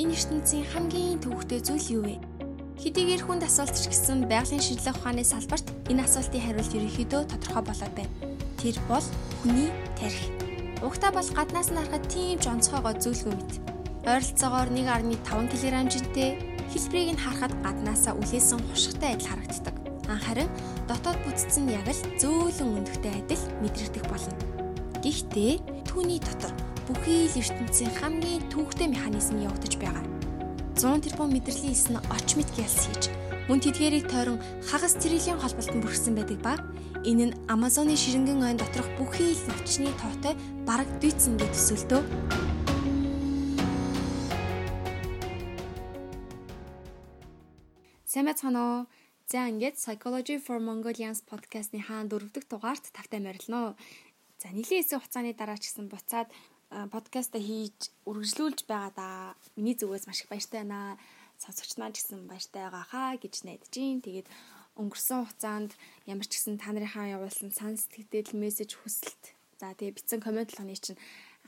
энэ ертөнцийн хамгийн төвөгтэй зүйл юу вэ? Хэдийгээр хүнд асуулт ч гэсэн байгалийн шинжилгээ ухааны салбарт энэ асуултын хариулт ерөнхийдөө тодорхой болоод байна. Тэр бол хүний тарих. Угтаа бол гаднаас нь харахад тийм ч онцгойгоо зүйлгүй мэт. Ойролцоогоор 1.5 кг жинтэй хэлбэрийг нь харахад гаднаасаа үлээсэн хушигтай адил харагддаг. Харин дотоод бүтцэн яг л зөөлөн өндөгтэй адил мэдрэгдэх болно. Гэхдээ түүний дотор бүхий л ертөнцийн хамгийн түүхтэй механизм явагдаж байгаа. 100 тэрбум мэдрэлийн эс нь оч мэд гялс хийж мөн тэдгэрийг тойрон хагас триллион холболтон бүрхсэн байдаг ба энэ нь Амазоны ширэнгэн ойн доторх бүхий л навчны тоотой бараг дүйцэн гэж төсөлтөө. Сайн байцгаана уу? За ингээд Psychology for Mongolians podcast-ны хаан дөрөвдөг дугаарт тавтай морилно. За нэлийн хэсэг хугацааны дараа ч гэсэн буцаад подкаста хийж үргэлжлүүлж байгаа да. Миний зүгээс маш их баяртай байна. Сонсогч маань ч гэсэн баяртай байгаа хаа гэж найдаж гин. Тэгээд өнгөрсөн хугацаанд ямар ч гэсэн та нарынхаа явуулсан сан сэтгэл мессеж хүсэлт. За тэгээд бичсэн комент болгоны чинь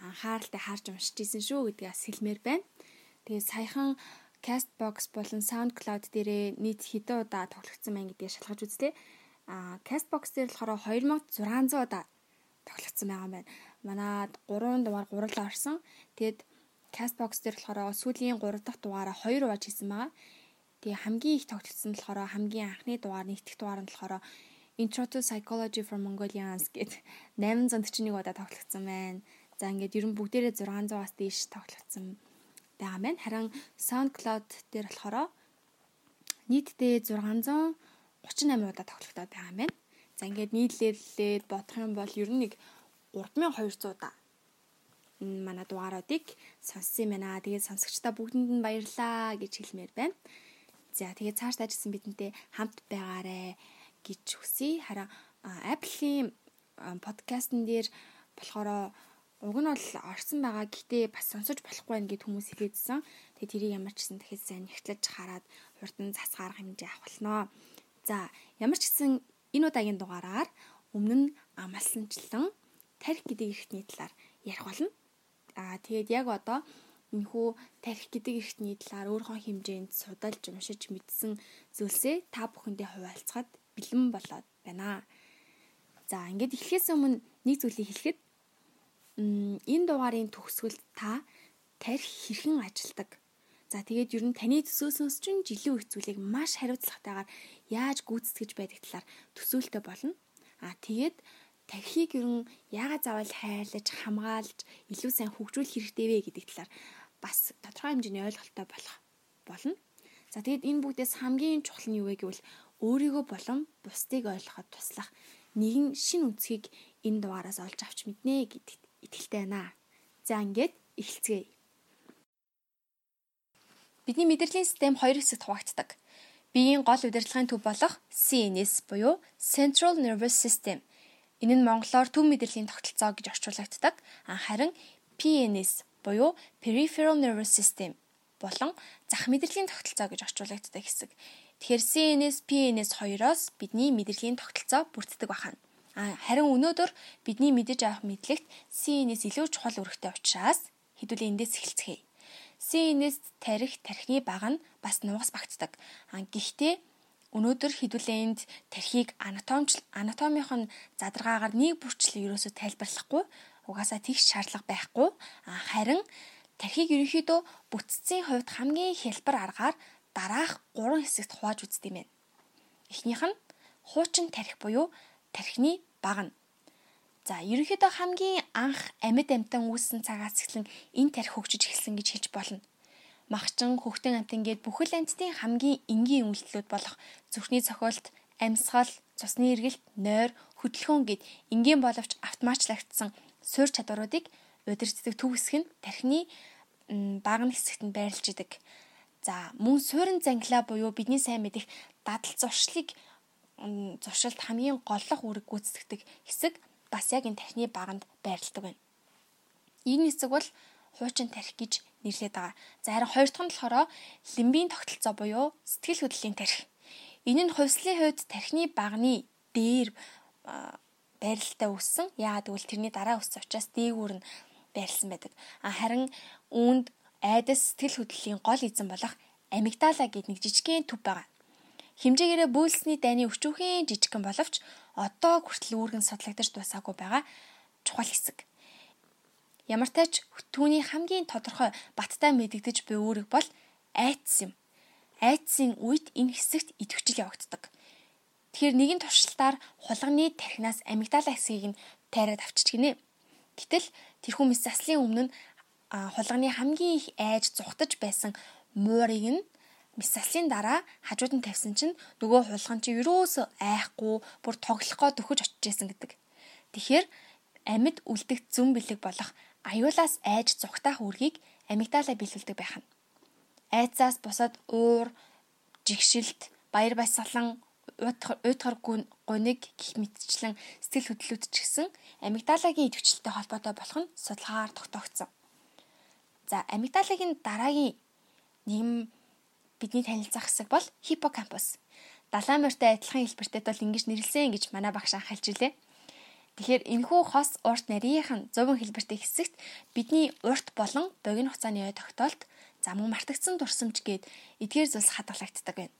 анхааралтай харж уншиж исэн шүү гэдгээс хэлмээр байна. Тэгээд саяхан Castbox болон SoundCloud дээрээ нийт хэдэн удаа тоглогдсон байна гэдгийг шалгаж үзлээ. А Castbox дээр болохоор 2600 удаа тоглогдсон байгаа юм байна манад 3 дугаар гурлаа орсон. Тэгэд Castbox дээр болохоор сүүлийн 3 дахь дугаараа 2 увааж хийсэн байгаа. Тэгээ хамгийн их тогтолцсон болохоор хамгийн анхны дугаар нэгдэх дугаар нь болохоор Intro to Psychology for Mongolians гэд 841 удаа тоглогдсон байна. За ингээд ер нь бүгдээрээ 600-аас дээш тоглогдсон байгаа маань. Харин SoundCloud дээр болохоор нийтдээ 638 удаа тоглогдоод байгаа байна. За ингээд нийтлэлээд бодох юм бол ер нь нэг 3200 да энэ манай дугааруудыг сонссон юм байна. Тэгээд сонсогчдаа бүгдэнд нь баярлаа гэж хэлмээр байна. За тэгээд цааш таажсан бидэнтэй хамт байгаарэ гэж хүсье. Харин Apple-ийн подкастн дээр болохоор уг нь бол орсон байгаа гэхдээ бас сонсож болохгүй байх гэд хүмүүс хэлээдсэн. Тэгээд тэрийг ямар ч гэсэн дахиж сайн нэгтлэж хараад хурдан цас гарах хэмжээ авахлноо. За ямар ч гэсэн энэ удаагийн дугаараар өмнө нь амалсанчлан тарих гэдэг эрхтний талаар ярих болно. Аа тэгээд яг одоо энэхүү тарих гэдэг эрхтний талаар өөрийнхөө хэмжээнд судалж уншиж мэдсэн зүйлсээ та бүхэндээ хуваалцахад бэлэн болоод байна. За ингээд эхлэхээс өмнө нэг зүйлийг хэлэхэд энэ дугаарын төгсгөлд та тарих хэрхэн ажилдаг. За тэгээд ер нь таны төсөөснөөс чинь жилийн их зүйлийг маш хариуцлагатайгаар яаж гүйцэтгэж байдаг талаар төсөөлтөй болно. Аа тэгээд тархийг ер нь яагаад заавал хайрлаж, хамгаалж, илүү сайн хөгжүүлэх хэрэгтэй вэ гэдэг талаар бас тодорхой хэмжээний ойлголттой болох болно. За тэгэд энэ бүгдээс хамгийн чухал нь юу вэ гэвэл өөрийгөө болон бусдыг ойлгоход туслах нэгэн шин үнцгийг энэ дугаараас олж авч мэднэ гэдэгт итгэлтэй байна. За ингээд эхэлцгээе. Бидний мэдрэлийн систем хоёр хэсэгт хуваагддаг. Биеийн гол удирдлагын төв болох CNS буюу Central Nervous System Энэ нь монголоор төв мэдрэлийн тогтолцоо гэж орчуулагддаг. Харин PNS буюу Peripheral Nervous System болон зах мэдрэлийн тогтолцоо гэж орчуулагддаг хэсэг. Тэгэхээр CNS, PNS хоёроос бидний мэдрэлийн тогтолцоо бүрддэг бахан. А харин өнөөдөр бидний мэдэж авах мэдлэгт CNS илүү чухал үүрэгтэй учраас хэдүүлээ эндээс эхэлцгээе. CNS тарих тархины баг нь бас нугас багтдаг. А гэхдээ Өнөөдөр хэдүүлээнд тархийг анатомч анатомийнх нь задаргаагаар нэг бүрчлэл ерөөсөй тайлбарлахгүй угаасаа тэгш шаардлага байхгүй харин тархийг ерөнхийдөө бүтцийн хувьд хамгийн хялбар аргаар дараах гурван хэсэгт хувааж үздэг юм байна. Эхнийх нь хуучин тархи буюу тархины баг нь. За ерөнхийдөө хамгийн анх амьд амьтан үүссэн цагаас эхлэн энэ тархи хөгжиж эхэлсэн гэж хэлж болно махчин, хөхтөн амтан гээд бүхэл амьтдын хамгийн энгийн үйлдэлүүд болох зүрхний цохиолт, амьсгал, цусны эргэлт, нойр, хөдөлгөөн гээд энгийн боловч автоматчлагдсан суурь чадваруудыг удирддаг төв хэсэг нь тархины багны хэсэгт нь байрлаж идэг. За мөн суурин зангилаа буюу бидний сайн мэдих дадал зуршлыг зуршилд хамгийн голлох үүрэг гүйцэтгэдэг хэсэг бас яг энэ тархины баганд байрладаг байна. Энэ хэсэг бол хуучин тархи гэж нэрлэдэг байгаа. За харин хоёр дахь нь болохоор лимбийн тогтолцоо буюу сэтгэл хөдлөлийн тархи. Энэ нь хувьслын хувьд тархины багны дээр байралтай өссөн. Яагаад гэвэл тэрний дараа өссөн учраас дээгүүр нь байрлсан байдаг. А харин үүнд айдас сэтгэл хөдлөлийн гол эзэн болох амигдала гэдэг нэг жижигхэн төв байгаа. Химжээгээрээ бүүлсний дайны өчүүхэн жижигхэн боловч одоо хүртэл үүргэн судлагдаж дуусаагүй байгаа чухал хэсэг. Ямар ч түүний хамгийн тодорхой баттай мэдэгдэж буй үүрэг бол айдас юм. Айдсын үед энэ хэсэгт идэвхжил явагддаг. Тэгэхээр нэгэн туршилтаар хулганы тархинаас амигдала хэсгийг нь тайраад авчиж гинэ. Гэтэл тэрхүү мэс заслын өмнө хулганы хамгийн их айж зүхтаж байсан муурыг нь Мисалийн дараа хажууд нь тавьсан чинь нөгөө хулган чи юроос айхгүй бүр тоглохгоо төхөж очиж исэн гэдэг. Тэгэхээр амьд үлдэх зүн бэлэг болох аюулаас айж зүгтаах үргийг амигдала биелүүлдэг байх нь. Айцаас бусад уур, жигшилт, баяр баясгалан, уйтгар гуниг гих мэтчлэн сэтгэл хөдлөлүүд ч гэсэн амигдалагийн идэвхжэлтэй холбоотой болох нь судалгаагаар тогтоогдсон. За амигдалагийн дараагийн нэм бидний танилцах хэсэг бол хиппокампус. Далайн морьтой адилхан хэлбэртэй бол ингэж нэрлсэн гэж манай багш анхайлж илээ. Тэгэхээр энэхүү хос урт нарийнхан зөвөн хэлбэртэй хэсэгт бидний урт болон богино хугацааны ой тогтоолт зам мартагдсан дурсамж гээд эдгээр зүйлс хадгалагддаг байна.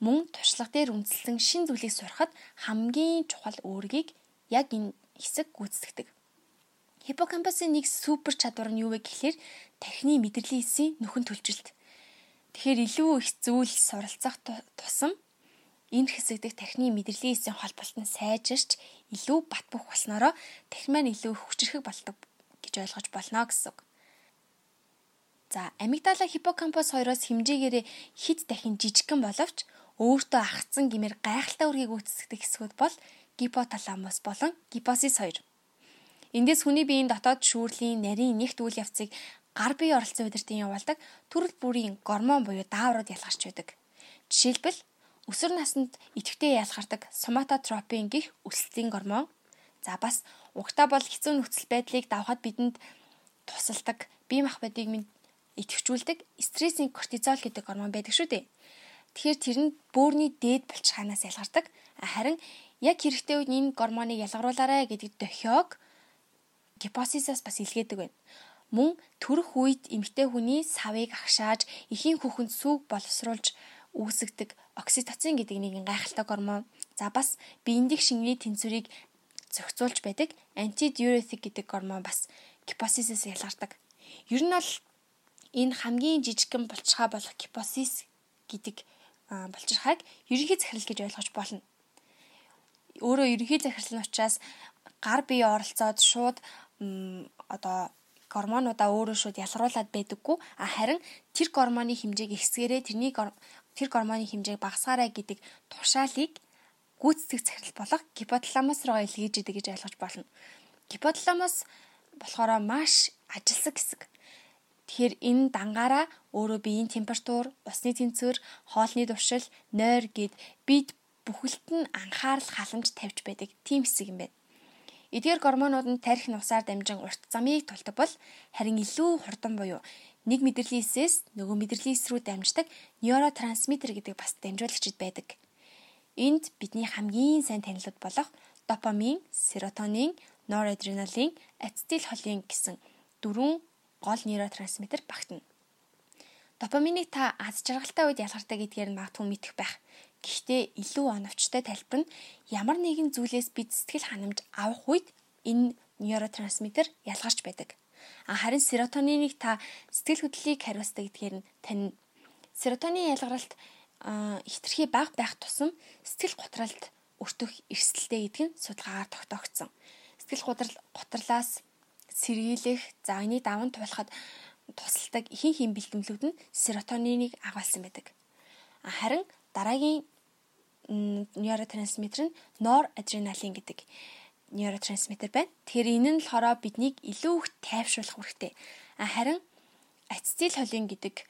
Мөн туршлага дээр үндэслэн шин зүйлийг сурахад хамгийн чухал үүргийг яг энэ хэсэг гүйцэтгэдэг. Хиппокампусын нэг супер чадвар нь юу вэ гэхээр тархины мэдрэлийн эсийн нөхөн төлжилт. Тэгэхээр илүү их зүйл суралцах тусам энэ хэсэг дэх тархины мэдрэлийн эсийн холболт нь сайжирч илүү бат бөх болсноороо тархи маань илүү хүчрэхэг болдог гэж ойлгож болно гэсэн үг. За амигдала хиппокампус хоёроос хэмжээгээрээ хэд дахин жижигхэн боловч өөртөө агцсан гэмээр гайхалтай үргийг үүсгдэг хэсгүүд бол гипоталамус болон гипосис хоёр. Эндээс хүний биеийн дотоод шүүрлийн нарийн нэгт үйл явцыг гар бие оролцсон удирдын явуулдаг төрөл бүрийн гормон буюу дааврууд ялгарч байдаг. Жишээлбэл өсвөр наснд идэвхтэй ялгардаг соматотропин гих өсөлтийн гормон. За бас угтаа бол хэцүү нөхцөл байдлыг давхад бидэнд тусалдаг бие махбодыг идэвхжүүлдэг стрессийн кортизол гэдэг гормон байдаг шүү дээ. Тэгэхээр тэр нь бөөрийн дээд булчирхаанаас ялгардаг. Харин яг хэрэгтэй үед энэ гормоныг ялгаруулаарай гэдэг дохиог гипосисаас бас илгээдэг байна мөн төрөх үед эмэгтэй хүний савыг агшааж эхийн хүүхэнд сүг боловсруулж үүсгдэг окситоцин гэдэг нэгэн гайхалтай гормон. За бас биендик шингэний тэнцвэрийг зохицуулж байдаг антидиуретик гэдэг гормон бас гипосисээс ялгардаг. Ер нь бол энэ хамгийн жижигхэн булчирхай болох гипосис гэдэг булчирхайг ерөнхий захирал гэж ойлгож болно. Өөрөө ерөнхий захирал нь учраас гар бие оролцоод шууд одоо гормонуудаа өөрөө шууд ялгаруулад байдаггүй а харин тэр гормоны хэмжээг ихсгээрээ тэрний тэр гормоны хэмжээг багасгаарай гэдэг тушаалыг гүйцэтгэх захирал болох гипоталамус руу илгээж идэг гэж ойлгож болно. Гипоталамус болохоор маш ажилсаг хэсэг. Тэгэхээр энэ дангаараа өөрөө биеийн температур, усны тэнцвэр, хоолны дуршил, нойр гэд бид бүхэлд нь анхаарал халамж тавьж байдаг тийм хэсэг юм байна. Эдгээр гормонууд нь тарих нусаар дамжин урт замыг тулдаг бол харин илүү хурдан буюу нэг мэдрэлийн эсээс нөгөө мэдрэлийн эс рүү дамждаг нейротрансмиттер гэдэг бас дамжуулагчид байдаг. Энд бидний хамгийн сайн танилуд болох допамин, серотонин, норадреналин, ацетил холин гэсэн дөрвөн гол нейротрансмиттер багтана. Допаминыг та аз жаргалтай үед ялгартай гэдгээр нь магадгүй мэдэх байх. Гэхдээ илүү оновчтой тайлбар нь ямар нэгэн зүйлээс бид сэтгэл ханамж авах үед энэ нейротрансмиттер ялгарч байдаг. Харин серотониныг та сэтгэл хөдлөлийг хариуцдаг гэдгээр нь тань серотонин ялгаралт хитрхи бага байх тусам сэтгэл готролд өртөх эрсдэлтэй гэдэг нь судалгаагаар тогтоогдсон. Сэтгэл готрол готрлаас сэргийлэх, за энийг даван туулахад тусалдаг ихэнх хэм бэлтгэлүүд нь серотониныг агуулсан байдаг. Харин дараагийн нейротрансмиттер нь норадреналин гэдэг нейротрансмиттер байна. Тэгэхээр энэ нь болохоор биднийг илүү их тайвшруулах хэрэгтэй. Харин ацетил холин гэдэг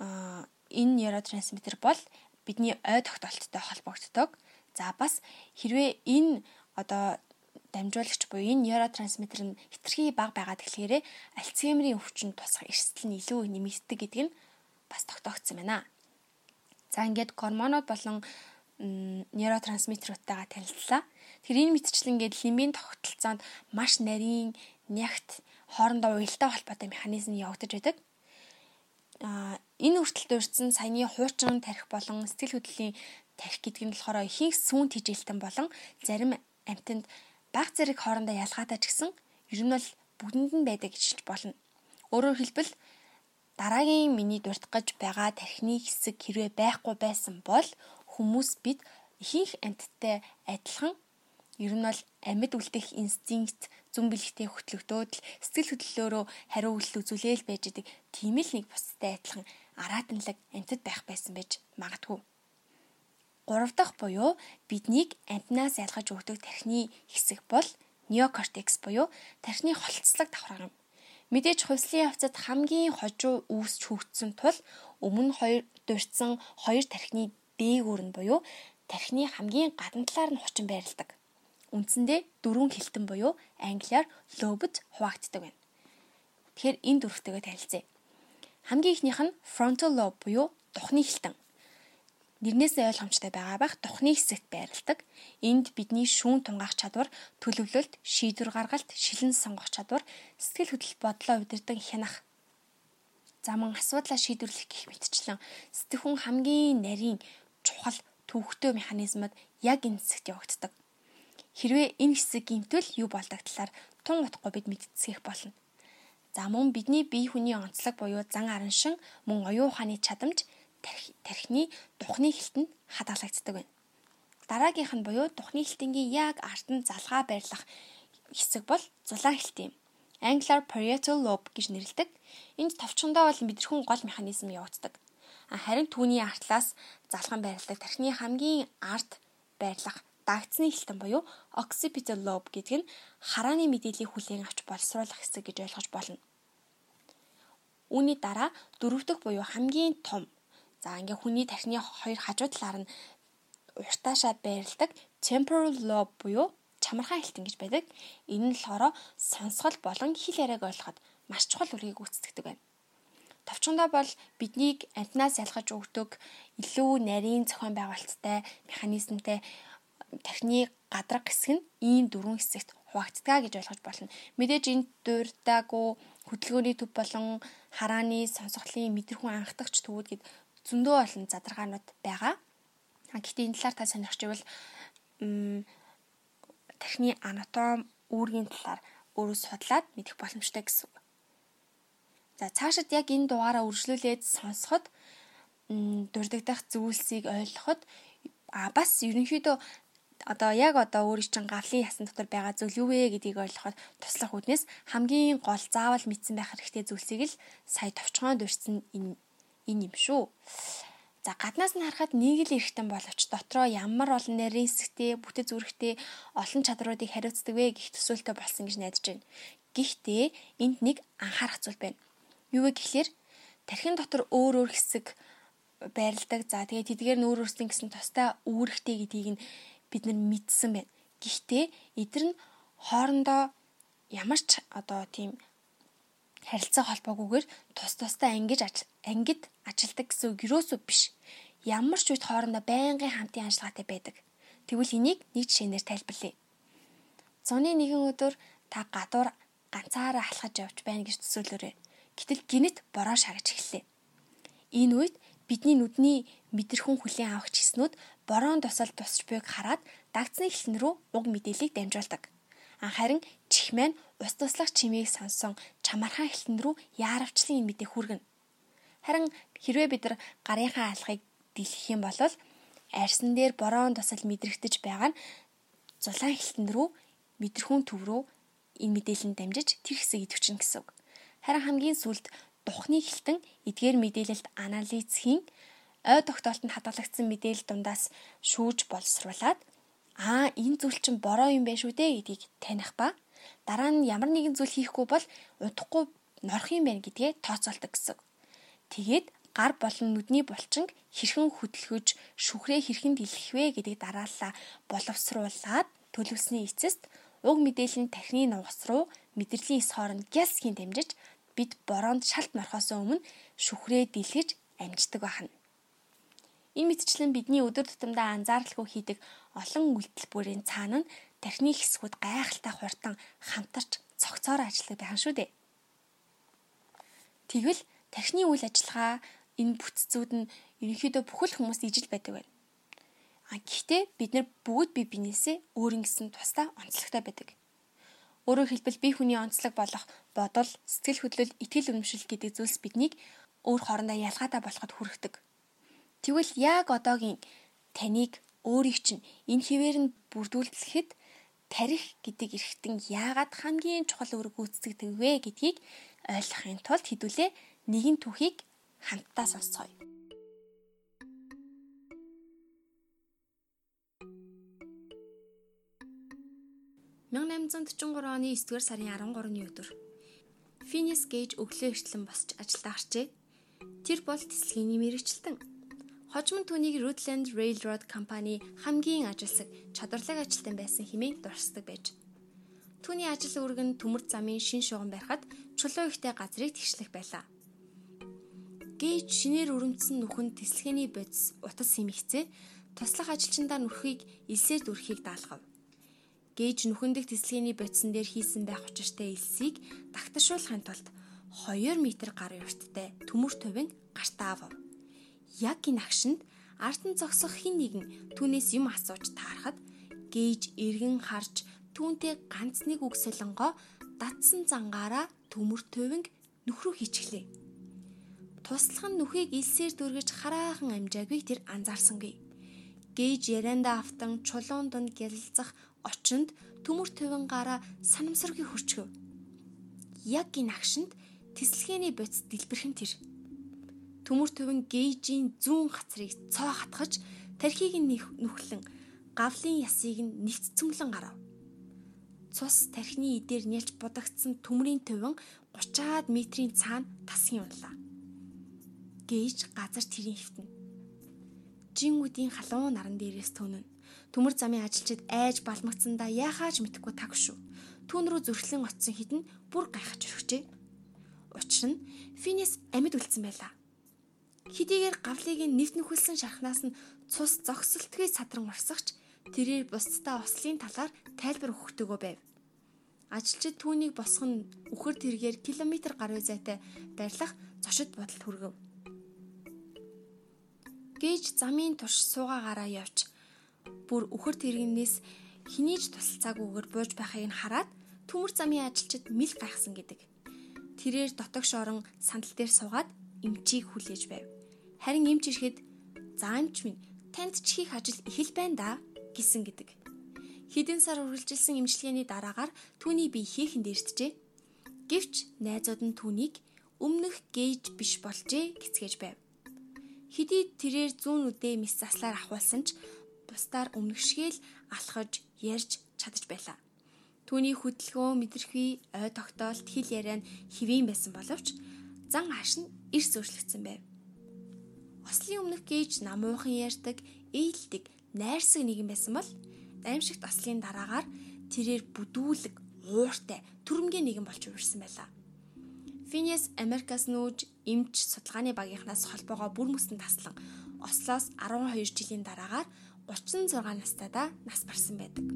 энэ нейротрансмиттер бол бидний ой тогтоолттой холбогддог. За бас хэрвээ энэ одоо дамжуулагч буюу энэ нейротрансмиттер нь хитрхи бага байгаад тэгэхээр Альцгеймерийн өвчин тусах эрсдэл нь илүү нэмэгддэг гэдэг нь бас тогтоогдсон байна. За ингээд гормонууд болон нейротрансмиттеруудтайгаа танилцлаа. Тэгэхээр энэ мэтчлэн ингээд лимбийн тогтолцоонд маш нарийн, нягт, хоорондоо уялдаа холбоотой механизм явагдаж байдаг. А энэ хүртэл дурдсан саяны хуучин тарих болон сэтгэл хөдлөлийн тарих гэдэг нь болохоор ихэнх сүүн тижилтэн болон зарим амьтанд баг зэрэг хоорондоо ялгаатай ч гэсэн ер нь бол бүгдэнд нь байдаг гэж болно. Өөрөөр хэлбэл дараагийн миний дурдах гэж байгаа тархины хэсэг хэрвээ байхгүй байсан бол хүмүүс бид ихэнх амьтдтай адилхан ер нь бол амьд үлдэх инстинкт зүн бэлгтэй хөтлөгдөөд л сэтгэл хөдлөлөөрөө хариу үйлдэл үзүүлээл байж идэг тийм л нэг бусдтай адилхан арааданлаг амьтад байх байсан байж магадгүй. Гурав дахь буюу биднийг амтнаас ялгаж өгдөг тархины хэсэг бол неокортекс буюу тархины холцлог давхраг юм. Мэдээж хувьслын явцад хамгийн хожуу үүсч хөгжсөн тул өмнө хоёр дурдсан хоёр тархины дээгүүр нь буюу тархины хамгийн гадна талаар нь хучин байрладаг. Үндсэндээ дөрвөн хилтэн буюу англиар лобд хуваагддаг байна. Тэгэхээр энэ дөрвтэйгээ танилцъя. Хамгийн ихнийх нь frontal lobe буюу духны хилтэн нэрнээсээ ойлгомжтой байгаа бах тухны хэсэгт байрладаг. Энд бидний шүүн тунгаах чадвар, төлөвлөлт, шийдвэр гаргалт, шилэн сонгох чадвар, сэтгэл хөдлөл бодлоо удирдан хянах заман асуудлаа шийдвэрлэх гэх мэтчлэн сэтгэхүн хамгийн нарийн чухал төвөгтэй механизмд яг энэ хэсэгт явагддаг. Хэрвээ энэ хэсэг гимтэл юу болдог талаар тун утгагүй бид мэдцгийх болно. За мөн бидний бие хүний онцлог буюу зан араншин мөн оюун ухааны чадамж тархины духны хилтэнд хадгалагддаг байна. Дараагийнх нь буюу духны хилтэнгийн яг арт нь залгаа байрлах хэсэг бол зулаан хилт юм. Англиар parietal lobe гэж нэрлэдэг. Энд товчхондоо бол мэдрэхүүн гол механизм явагддаг. Харин түүний артлаас залган байрладаг тархины хамгийн арт байрлах дагдсны хилтэн буюу occipital lobe гэдэг нь харааны мэдээллийг хүлээн авч боловсруулах хэсэг гэж ойлгож болно. Үүний дараа дөрөв дэх буюу хамгийн том За ингээ хүний тархины хоёр хажуу талаар нь уртаашаа байрладаг temporal lobe буюу чамархан хэлтэн гэж байдаг. Энэ нь болохоор сонсгол болон хэл яриаг ойлгоход маш чухал үргийг гүйцэтгэдэг байна. Товчондоо бол биднийг амтнаас ялгаж өгдөг илүү нарийн зохион байгуулалттай механизмтай тархины гадраг хэсэг нь ийм дөрвөн хэсэгт хуваагддаг гэж ойлгож болно. Мэдээж энэ дуурдаагүй хөдөлгөөний төв болон харааны сонсголын мэдрэхүүн анхдагч төвүүд гэд зөндөө олон задрагаанууд байгаа. Гэхдээ энэ талаар та сонирхч ивэл тархины анатом үүргийн талаар өөрөө судлаад мэдэх боломжтой гэсэн. За цаашид яг энэ дугаараа үргэлжлүүлээд сонсоход дурддагдах зүйлсийг ойлгоход а бас ерөнхийдөө одоо яг одоо өөрийн чинь гавлын ясан дотор байгаа зүйл юу вэ гэдгийг ойлгоход туслах үднээс хамгийн гол заавал мэдсэн байх хэрэгтэй зүйлсийг л сая товчхон дурдсан энэ энэ юм шүү. За гаднаас нь харахад нэг л эргэтэн боловч дотроо ямар олон нарийн хэсэгтэй, бүтэц зүрхтэй олон чадруудыг хариуцдаг вэ гэх төсөөлтөй болсон гэж найдаж байна. Гэхдээ энд нэг анхаарах зүйл байна. Юу вэ гэхлээр тархин дотор өөр өөр хэсэг байрладаг. За тэгээд тэдгээр нь өөр өөрсдийн гэсэн тустай үүрэгтэй гэдгийг нь бид нар мэдсэн байна. Гэхдээ эдгээр нь хоорондоо ямар ч одоо тийм харилцаа холбоогүйгээр тус тустай ангиж ангид ажилдаг гэсэн үг юусоо биш. Ямар ч үед хоорондоо байнгын хамтын ажиллагаатай байдаг. Тэгвэл энийг нэг жишээнээр тайлбарлая. Зуны нэгэн өдөр та гадуур ганцаараа алхаж явж байна гэж төсөөлөөрэй. Гэтэл гинэт бороо шагаж эхэллээ. Энэ үед бидний нүдний мэдрэхүн хүлээн авах чиснүүд бороон тусал тусч буйг хараад дагцны эхлэн рүү уг мэдээллийг дамжуулдаг. Харин чихмэн ус туслах чимээг сонсон чамархан эхлэн рүү яаравчлан энэ мэдээ хүргэнэ. Харин хэрвээ бид нар гарынхаа алхахыг дэлгэх юм бол арьсан дээр бороон тусал мэдрэгдэж байгаа нь зулаан эхлэн рүү мэдрэхүүн төв рүү энэ мэдээлэл нь дамжиж тэр хэсэг идэвчин гэсэн үг. Харин хамгийн сүүлд духны хилтэн эдгээр мэдээлэлт анализ хийн ой тогтоолтод хадгалагдсан мэдээлэл дундаас шүүж боловсруулад аа энэ зүйл чинь бороо юм байна шүү дээ гэдгийг таних ба дараа нь ямар нэгэн зүйл хийхгүй бол удахгүй норох юм байна гэдгээ тооцоолдог гэсэн. Тэгээд гар болон нүдний булчинг хэрхэн хөдөлгөж шүхрээ хэрхэн дэлгэх вэ гэдгийг дараалал боловсруулад төлөвсний эцэст уг мэдээлэл нь тархины нугас руу мэдрэлийн эс хооронд гялсхийн дамжиж бид бороонд шалт морхоос өмнө шүхрээ дэлгэж амждаг байна. Энэ мэтчлэн бидний өдөр тутамдаа анзааралгүй хийдэг олон үйлдэл бүрийн цаана нь тархины хэсгүүд гайхалтай хурдан хамтарч цогцоор ажилладаг байх шүү дээ. Тэгвэл тархины үйл ажиллагаа энэ бүтцүүд нь ерөнхийдөө бүхэл хүмүүст ижил байдаг байна. А гэхдээ бид нар бүгд бие биенээсээ өөрийн гэсэн тусдаа онцлогтой байдаг. Өөрөөр хэлбэл бие хүний онцлог болох бодол, сэтгэл хөдлөл, итгэл үнэмшил гэдэг зүйлс биднийг өөр хоорондоо ялгаатай болоход хүргэдэг. Тэгвэл яг одоогийн таныг өөрийг чинь энэ хിവэр нь бүрдүүлэхэд тарих гэдэг эрхтэн яагаад хамгийн чухал үүрэг гүйцэтгэдэг вэ гэдгийг ойлгохын тулд хэдүүлээ нэгэн түүхийг хамтдаа сонсцгоё. 1843 оны 9-р сарын 13-ны өдөр Phineas Gage өглөө эртлэн босч ажилдаа гарчээ. Тэр бол тэсэлгээний мэрэгчлэн. Хожим түүнийг Rutland Railroad компани хамгийн ажилсаг чадварлаг ажилтан байсан хэмээн дурсдаг байж. Түүний ажил нь төмөр замын шин шугам барихад чулуу ихтэй газрыг тэгшлэх байлаа. Гейж шинээр өрөмцсөн нүхэнд тэсэлгээний бодис утас хэмэгцээ туслах ажилчиндаа нүрхийг элсээр дүрхийг даалгав гээж нүхэндх тэсэлгээний бодисон дээр хийсэн байх учиртай элсийг дагташуулахын тулд 2 м гар урттай төмөр тувын гартаа авав. Яг энэ агшинд арт нь зогсох хин нэгэн түүнээс юм асууж таарахад гээж эргэн харж түүнтэй ганц нэг үг солонгоо датсан зангаараа төмөр тувинг нөхрөө хийчихлээ. Туслах нь нүхийг илсээр дүргэж хараахан амжаагүй тэр анзаарсангүй. Гээж ярианда автан чулуун дунд гялалцах очинд төмөр төвөн гараа санамсаргүй хурчгөв. Яг энэ агшинд тэсэлгээний бодис дэлбэрхэн тэр. Төмөр төвөн гейжийн зүүн хацрыг цоо хатгаж тархийг нь нүхлэн гавлын ясыг нь нэгт цөмлөн гарав. Цус тархины идээр нялж будагдсан төмрийн төвөн 30-аад метрийн цаана тасгийн унлаа. Гейж газар тэрийн хөвтөн. Жингүүдийн халуун наран дээрээс төнөн Төмөр замын ажилчид айж балмагцсандаа яахаач мэдэхгүй тагшгүй. Түүн рүү зөрчлөн очисон хідэн бүр гайхаж өрхжээ. Учир нь Финис амьд үлдсэн байлаа. Хэдийгээр гавлыг нэвт нөхөлсөн шархнаас нь цус зогсолтгүй садран урсагч тэрээр бусдаа ослын талаар тайлбар өгөхтэйгөө байв. Ажилчид түүнийг босгон үхэр тэргээр километр гаруй зайтай байрлах зочид бодолд хүргэв. Гээж замын турш суугаагаараа явж бүр үхэр тэрэгнээс хинийж тусалцаагүйгээр бууж байхыг нь хараад төмөр замын ажилчид мэл гайхсан гэдэг. Тэрээр дотогш орон сандал дээр суугаад эмчийг хүлээж байв. Харин эмч ирэхэд "За эмч минь, танд ч хийх ажил их л байна да" гэсэн гэдэг. Хэдэн сар үргэлжилсэн эмчилгээний дараагаар түүний бие хийхэн дээртжээ. Гэвч найзууд нь түүнийг өмнөх гейж биш болжээ гэцгээж байв. Хэдий тэрээр зүүн үдээ мис заслаар ахуулсан ч бусдаар өмнөшгөөл алхаж ярьж чадаж байлаа. Түүний хөдөлгөөн мэдрэхүй ой тогтоолт хэл яриа нь хэвэн байсан боловч зан ааш нь эрс өөрчлөгдсөн байв. Ослын өмнөх гээж нам уухан ярьдаг, ээлдэг, найрсаг нэгэн байсан бол аимшигт ослын дараагаар тэрээр бүдүүлэг, ууртай, түрэмгийн нэгэн болж хувирсан байлаа. Финиас Америкас нүүж эмч судалгааны багийнхнаас холбоогоо бүр мөсөн таслан Ослоос 12 жилийн дараагаар 36 настайдаа нас барсан байдаг.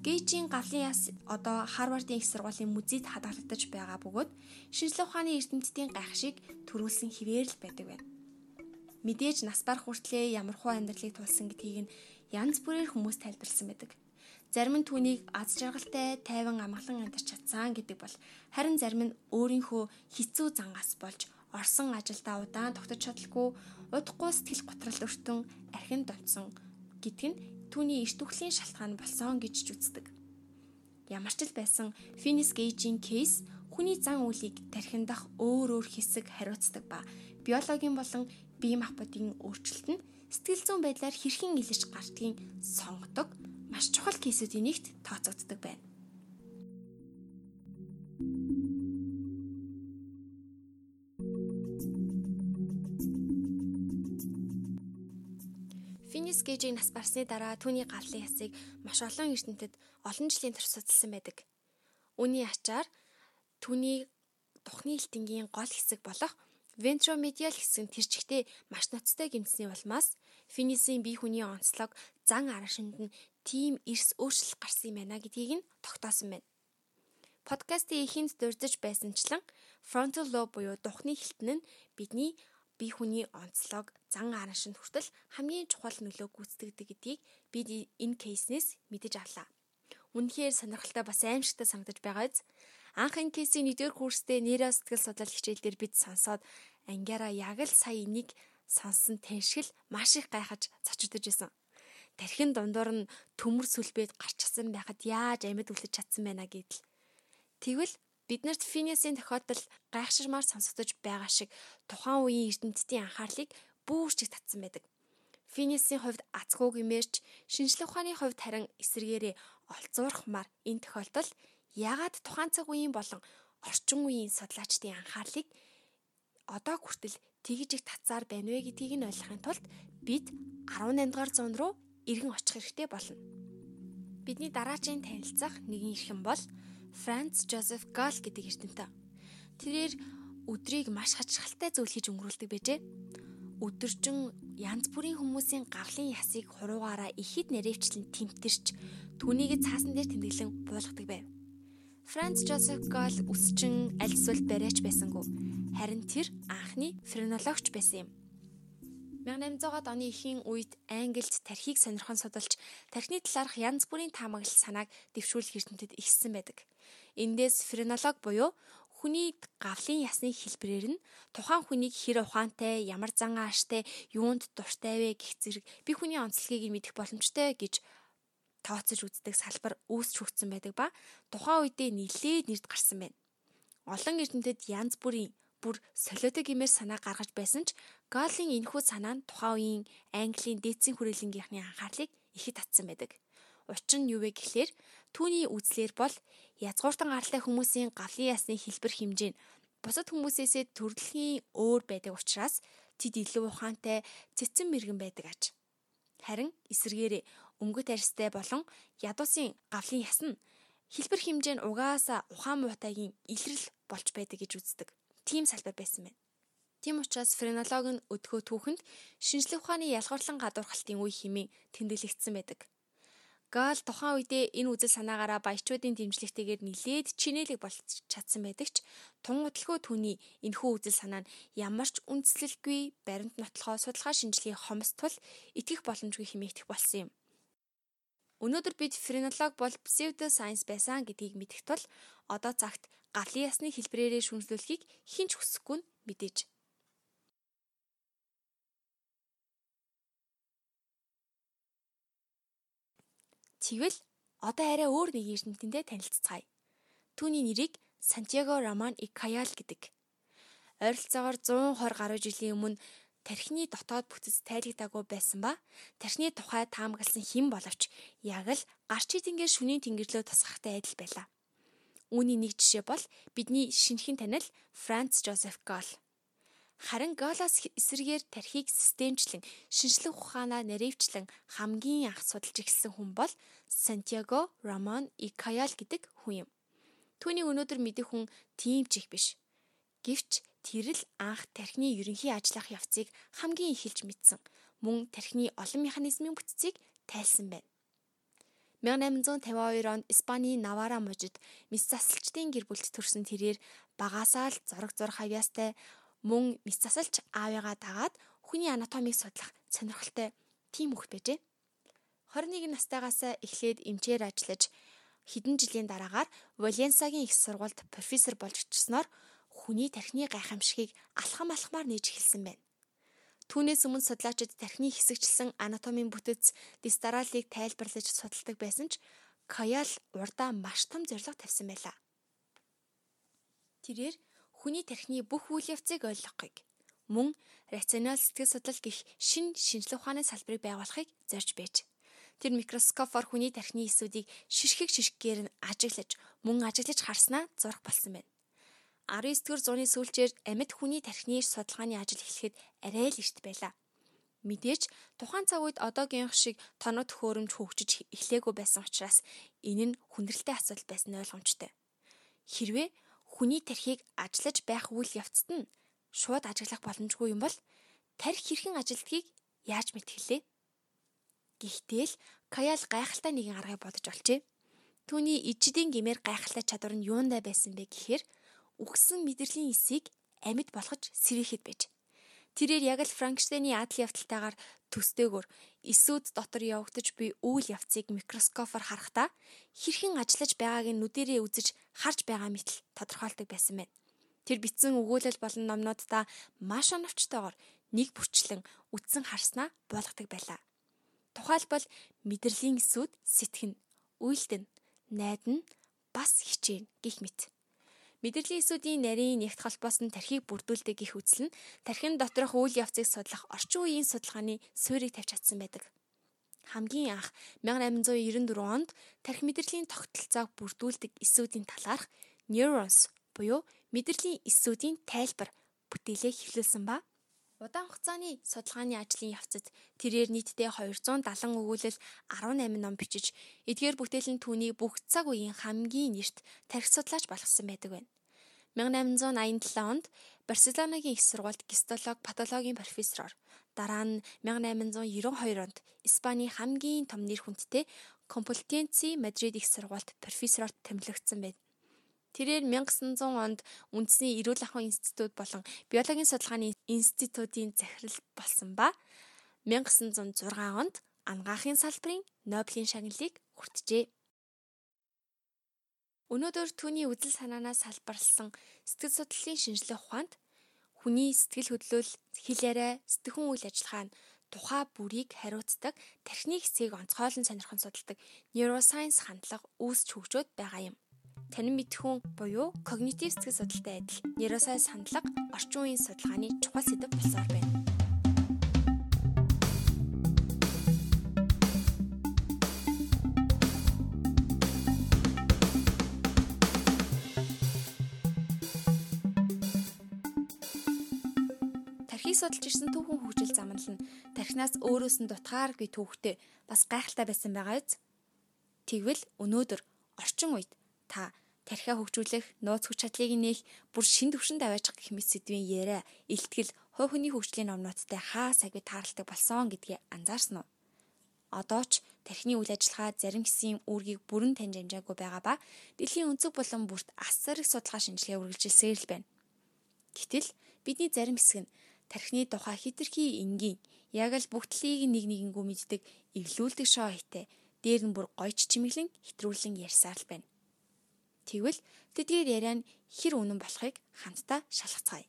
Гейжийн гавлын яс одоо Харвардын их сургуулийн музейд хадгалагдаж байгаа бөгөөд шинжлэх ухааны эрдэмтдийн гайхшиг төрүүлсэн хിവэр л байдаг байна. Мэдээж нас барах хүртлээр ямархуу амьдралыг тулсан гэдгийг нь янз бүрээр хүмүүс тайлбарлсан байдаг. Зарим нь түүнийг аз жаргалтай, тайван амгалан амьдарч чадсан гэдэг бол харин зарим нь өөрийнхөө хэцүү зангаас болж орсон ажилдаа удаан тогтож чадалгүй, удахгүй сэтгэл готрол өртөн архин донцсон гэдг нь түүний эрт үхлийн шалтгаан болсон гэж ч үздэг. Ямар ч л байсан Финис Гейжийн кейс хүний зан үйлийг тархиндах өөр өөр хэсэг хариуцдаг ба биологийн болон бие махбодын өөрчлөлт нь сэтгэл зүйн байдлаар хэрхэн илэрч гардгийг сонгодог маш чухал кейсүүдийн нэгт тооцогддог байна. Гейжийг нас барсны дараа түүний гавлын ясыг маш олон эрдэмтэд олон жилийн турш судалсан байдаг. Үүний ачаар түүний тухны элтэнгийн гол хэсэг болох вентромедиал хэсэг нь тэрчгтээ маш ноцтой гэмтсний улмаас Финисийн бие хүний онцлог зан арашинд нь тийм эрс өөрчлөлт гарсан юм байна гэдгийг нь тогтоосон байна. Подкастын эхэнд дурдж байсанчлан frontal lobe буюу духны хэлтэн нь бидний бие хүний онцлог, зан араншинд хүртэл хамгийн чухал нөлөө гүйцэтгэдэг гэдгийг бид энэ кейснээс мэдэж авлаа. Үнэхээр сонирхолтой бас аимшигтай санагдаж байгааз анх энэ кейсийн нэгдүгээр курстэй нейро сэтгэл судлал хичээл дээр бид сонсоод ангиараа яг л сая энийг сонсон тэншгэл маш их гайхаж цочдож исэн. Тархин дундуур нь төмөр сүлбэд гарчсан байхад яаж амьд үлдэж чадсан байна гэдэл Тэгвэл биднэрт Финесийн тохиолдол гайхширмаар сонсогдож байгаа шиг тухайн үеийн эрдэмтдийн анхаарлыг бүүрч их татсан байдаг. Финесийн хувьд Ацгууг имэрч шинжлэх ухааны хувьд харин эсэргээрээ олзуурхмаар энэ тохиолдол яагаад тухайн цаг үеийн болон орчин үеийн судлаачдын анхаарлыг одоо хүртэл тэгж их татсаар байна вэ гэдгийг нь ойлгохын тулд бид 18 дугаар зуун руу эргэн очих хэрэгтэй болно. Бидний дараагийн танилцах нэгэн эрхэм бол Франц Жозеф Гал гэдэг эрдэмтэн. Тэрээр өдрийг маш хачирхалтай зүйл хийж өнгөрүүлдэг байжээ. Өдөржин янз бүрийн хүмүүсийн гавлын ясыг хуруугаараа ихэд нэрвчлэн тэмтэрч түүнийг цаасан дээр тэмдэглэн буулгадаг байв. Франц Жозеф Гал өсчин аль эсвэл барайч байсангүй. Харин тэр анхны френологч байсан юм. 1800-аад оны эхийн үед Англид тархийг сонирхон судалж тархины талаарх янз бүрийн таамаглал санааг дэвшүүлэх эрдэмтэд ихссэн байдаг. Эндээс френолог буюу хүний гавлын ясны хэлбэрээр нь тухайн хүнийг хэр ухаантай, ямар зан ааштай, юунд дуртай вэ гэх зэрэг би хүний онцлогийг мэдэх боломжтой гэж тооцож үздэг салбар үүсч хөгцсөн байдаг ба тухайн үедээ нэлээд нэрд гарсан байна. Олон эрдэмтэд янз бүрийн бүр солиотой гэмээр санаа гаргаж байсан ч Галлийн энэхүү санаа нь тухайн үеийн Английн дээдсийн хүрээлэнгийнхний анхаарлыг ихэд татсан байдаг. Учир нь юу вэ гэхлээр түүний үзлэр бол язгууртан гаралтай хүмүүсийн гавлын ясны хэлбэр хэмжээ нь бусад хүмүүсээсээ төрөлхийн өөр байдаг учраас тэд илүү ухаантай цэцэн мэрэгэн байдаг аж. Харин эсэргээрээ өнгөт арьстай болон ядуусын гавлын яс нь хэлбэр хэмжээ нь угаасаа ухаан муутайгийн илрэл болж байдаг гэж үздэг тийм салбар байсан байна. Тийм учраас френолог нь өдгөө түүхэнд шинжлэх ухааны ялгуурлан гадуурхалтын үе хэмээн тэмдэглэгдсэн байдаг. Гал тухайн үедээ энэ үзэл санаагаараа баячуудын дэмжлэгтэйгээр нилээд чинэлэг болж чадсан байдаг ч тун удалгүй түүний энэхүү үзэл санаа нь ямар ч үндслэлгүй баримт нотлохоо судалгаа шинжилгээ хомсдол итгэх боломжгүй хэмээгдэх болсон юм. Өнөөдөр бид френолог бол псевдосайенс байсан гэдгийг мэдэх тул одоо цагт гавлын ясны хэлбэрээрээ шүмжлүүлэхийг хинч хүсэхгүй нь мэдээж. Тэгвэл одоо арай өөр нэг эрдэмтэнтэй танилццгаая. Түүний нэрийг Сантьяго Роман Икаял гэдэг. Ойролцоогоор 120 гаруй жилийн өмнө тархины дотоод бүтэц тайлагдаагүй байсан ба тархины тухай таамагласан хэн боловч яг л гарч идэнгээр шүнийн тэнгэрлөө тусгахтай адил байлаа. Үүний нэг жишээ бол бидний шинэхэн танил Франц Жозеф Гол. Харин Голоос эсрэгээр тархийг системчлэн шинжлэх ухаанаа наривчлан хамгийн анх судалж эхэлсэн хүн бол Сантьяго Рамон Икаял гэдэг хүн юм. Түүний өнөөдөр мэдэх хүн тийм ч их биш. Гэвч Тэр л анх тархины ерөнхий ажиллах явцыг хамгийн эхэлж мэдсэн. Мөн тархины олон механизмын бүтцийг тайлсан байна. 1852 онд Испаний Навара мужид мис засалчдын гэр бүлд төрсэн тэрээр багасаа л зураг зурх хавьяастай мөн мис засалч аавыгаа дагаад хүний анатомиг судлах сонирхолтой тийм хөх байжээ. 21 настайгаас эхлээд эмчээр ажиллаж хэдэн жилийн дараагаар Валенсагийн их сургуульд профессор болж очсноор хүний тархины гайхамшигыг алхам алхмаар нээж эхэлсэн байна. Түүнээс өмнө судлаачид тархины хэсэгчлсэн анатомийн бүтэц дистаралыг тайлбарлаж судалдаг байсан ч Каял урдаа маш том зорилго тавьсан байлаа. Тэрээр хүний тархины бүх үйл явцыг ойлгохыг мөн рационал сэтгэл судлал гих шин шинжлэх ухааны салбарыг байгуулахыг зорж байж. Тэр микроскопоор хүний тархины эсүүдийг шишгэг шишгээр нь ажиглаж мөн ажиглаж харснаа зурх болсон байна. 19-р зууны сүүлчээр амьд хүний тархины судалгааны ажил эхлэхэд арай л эрт байлаа. Мэдээж тухайн цаг үед одоогийн шиг тоног төхөөрөмж хөгжиж эхлээгүй байсан учраас энэ нь хүндрэлтэй асуудал байсан ойлгомжтой. Хэрвээ хүний тархийг ажиллаж байх үйл явцад нь шууд ажиглах боломжгүй юм бол тархи хэрхэн ажилдгийг яаж мэдхэлээ? Гэхдээ л Каял гайхалтай нэгэн аргыг бодож олчээ. Түүний ижидийн гимээр гайхалтай чадвар нь юундаа байсан бэ гэхээр үгсэн мэдрэлийн эсийг амьд болгож сэрээхэд байж. Тэрээр яг л Франкштейний адал явдалтайгаар төстээгөр эсүүд дотор явагдаж буй үйл явцыг микроскопоор харахтаа хэрхэн ажиллаж байгааг нь нүдэрээ үзэж харж байгаа мэт тодорхойлдог байсан байна. Тэр бичсэн өгүүлэл болон номнуудаа маш оновчтойгоор нэг бүрчлэн үтсэн харснаа болгодог байлаа. Тухайлбал мэдрэлийн эсүүд сэтгэн, үйлдэн, найдан бас хичээн гих мэт. Мэдрэлийн эсүүдийн нарийн нэгт холбоос нь тархийг бүрдүүлдэг гих үзэл нь тархин доторх үйл явцыг судлах орчин үеийн судалгааны суурийг тавьж чадсан байдаг. Хамгийн анх 1894 онд тархи мэдрэлийн тогтолцоог бүрдүүлдэг эсүүдийн талаарх Neurons буюу мэдрэлийн эсүүдийн тайлбар бүтээлээ хэвлүүлсэн ба Удаан хугацааны судалгааны ажлын явцад тэрээр нийтдээ 270 өгүүлэл 18 ном бичиж эдгээр бүтээл нь түүний бүх цаг үеийн хамгийн нэрт тархи судлаач болгосон байдаг байна. 1887 онд Барселонагийн их сургуульд гистолог патологийн профессороор дараа нь 1892 онд Испаний хамгийн том нэр хүндтэй Компютенци Мадрид их сургуульд профессороор томилогдсон байна. Тэрээр 1900 онд үндэсний эрүүл ахуйн институт болон биологийн судалгааны институтын захирал болсон ба 1906 онд ангаахын салбарын Нобелийн шагналыг хүртжээ. Өнөөдөр түүний үзэл санаанаас салбарлсан сэтгэл судлалын шинжилгээ ухаанд хүний сэтгэл хөдлөл, хэл яриа, сэтгэхүйн үйл ажиллагаа нь тухай бүрийг хариуцдаг тархины хэсгийг онцгойлон сонирхон судалдаг neuroscience хандлага үүсч хөгжөөд байгаа юм танин мэдхүүн буюу когнитив сэтгэл судлалтай адил нейросайенс хандлага орчин үеийн судалгааны чухал сэдэв болсоор байна. Тархийг судалж ирсэн түүхэн хөгжил замнал нь тархинаас өөрөөс нь дутгааргүй түүхтэй бас гайхалтай байсан байгаа биз? Тэгвэл өнөөдөр орчин үед та тархиа хөгжүүлэх, нууц хүч чадлыг нээх, бүр шин төвшөнд аваачих гэх мэт сэдвийн яриа, илтгэл, хувь хүний хөгжлийн номнуудтай хаа сагвид тааралдаг болсон гэдгийг анзаарсан уу? Одоо ч тархины үйл ажиллагаа зарим хэсгийн үүргийг бүрэн таньж амжаагүй байгаа ба дэлхийн өнцөг болон бүрт асар их судалгаа шинжилгээ үргэлжилсээр л байна. Гэтэл бидний зарим хэсэг нь тархины тухай хитрхи энгийн яг л бүгдлийг нэг нэгэнгүү мэддэг эвлүүлдэг шоу хийтэй дээр нь бүр гойч чимэглэн хэтрүүлэн ярьсаар л байна. Тэгвэл тэдгээр яриа нь хэр үнэн болохыг хамтдаа шалгацгаая.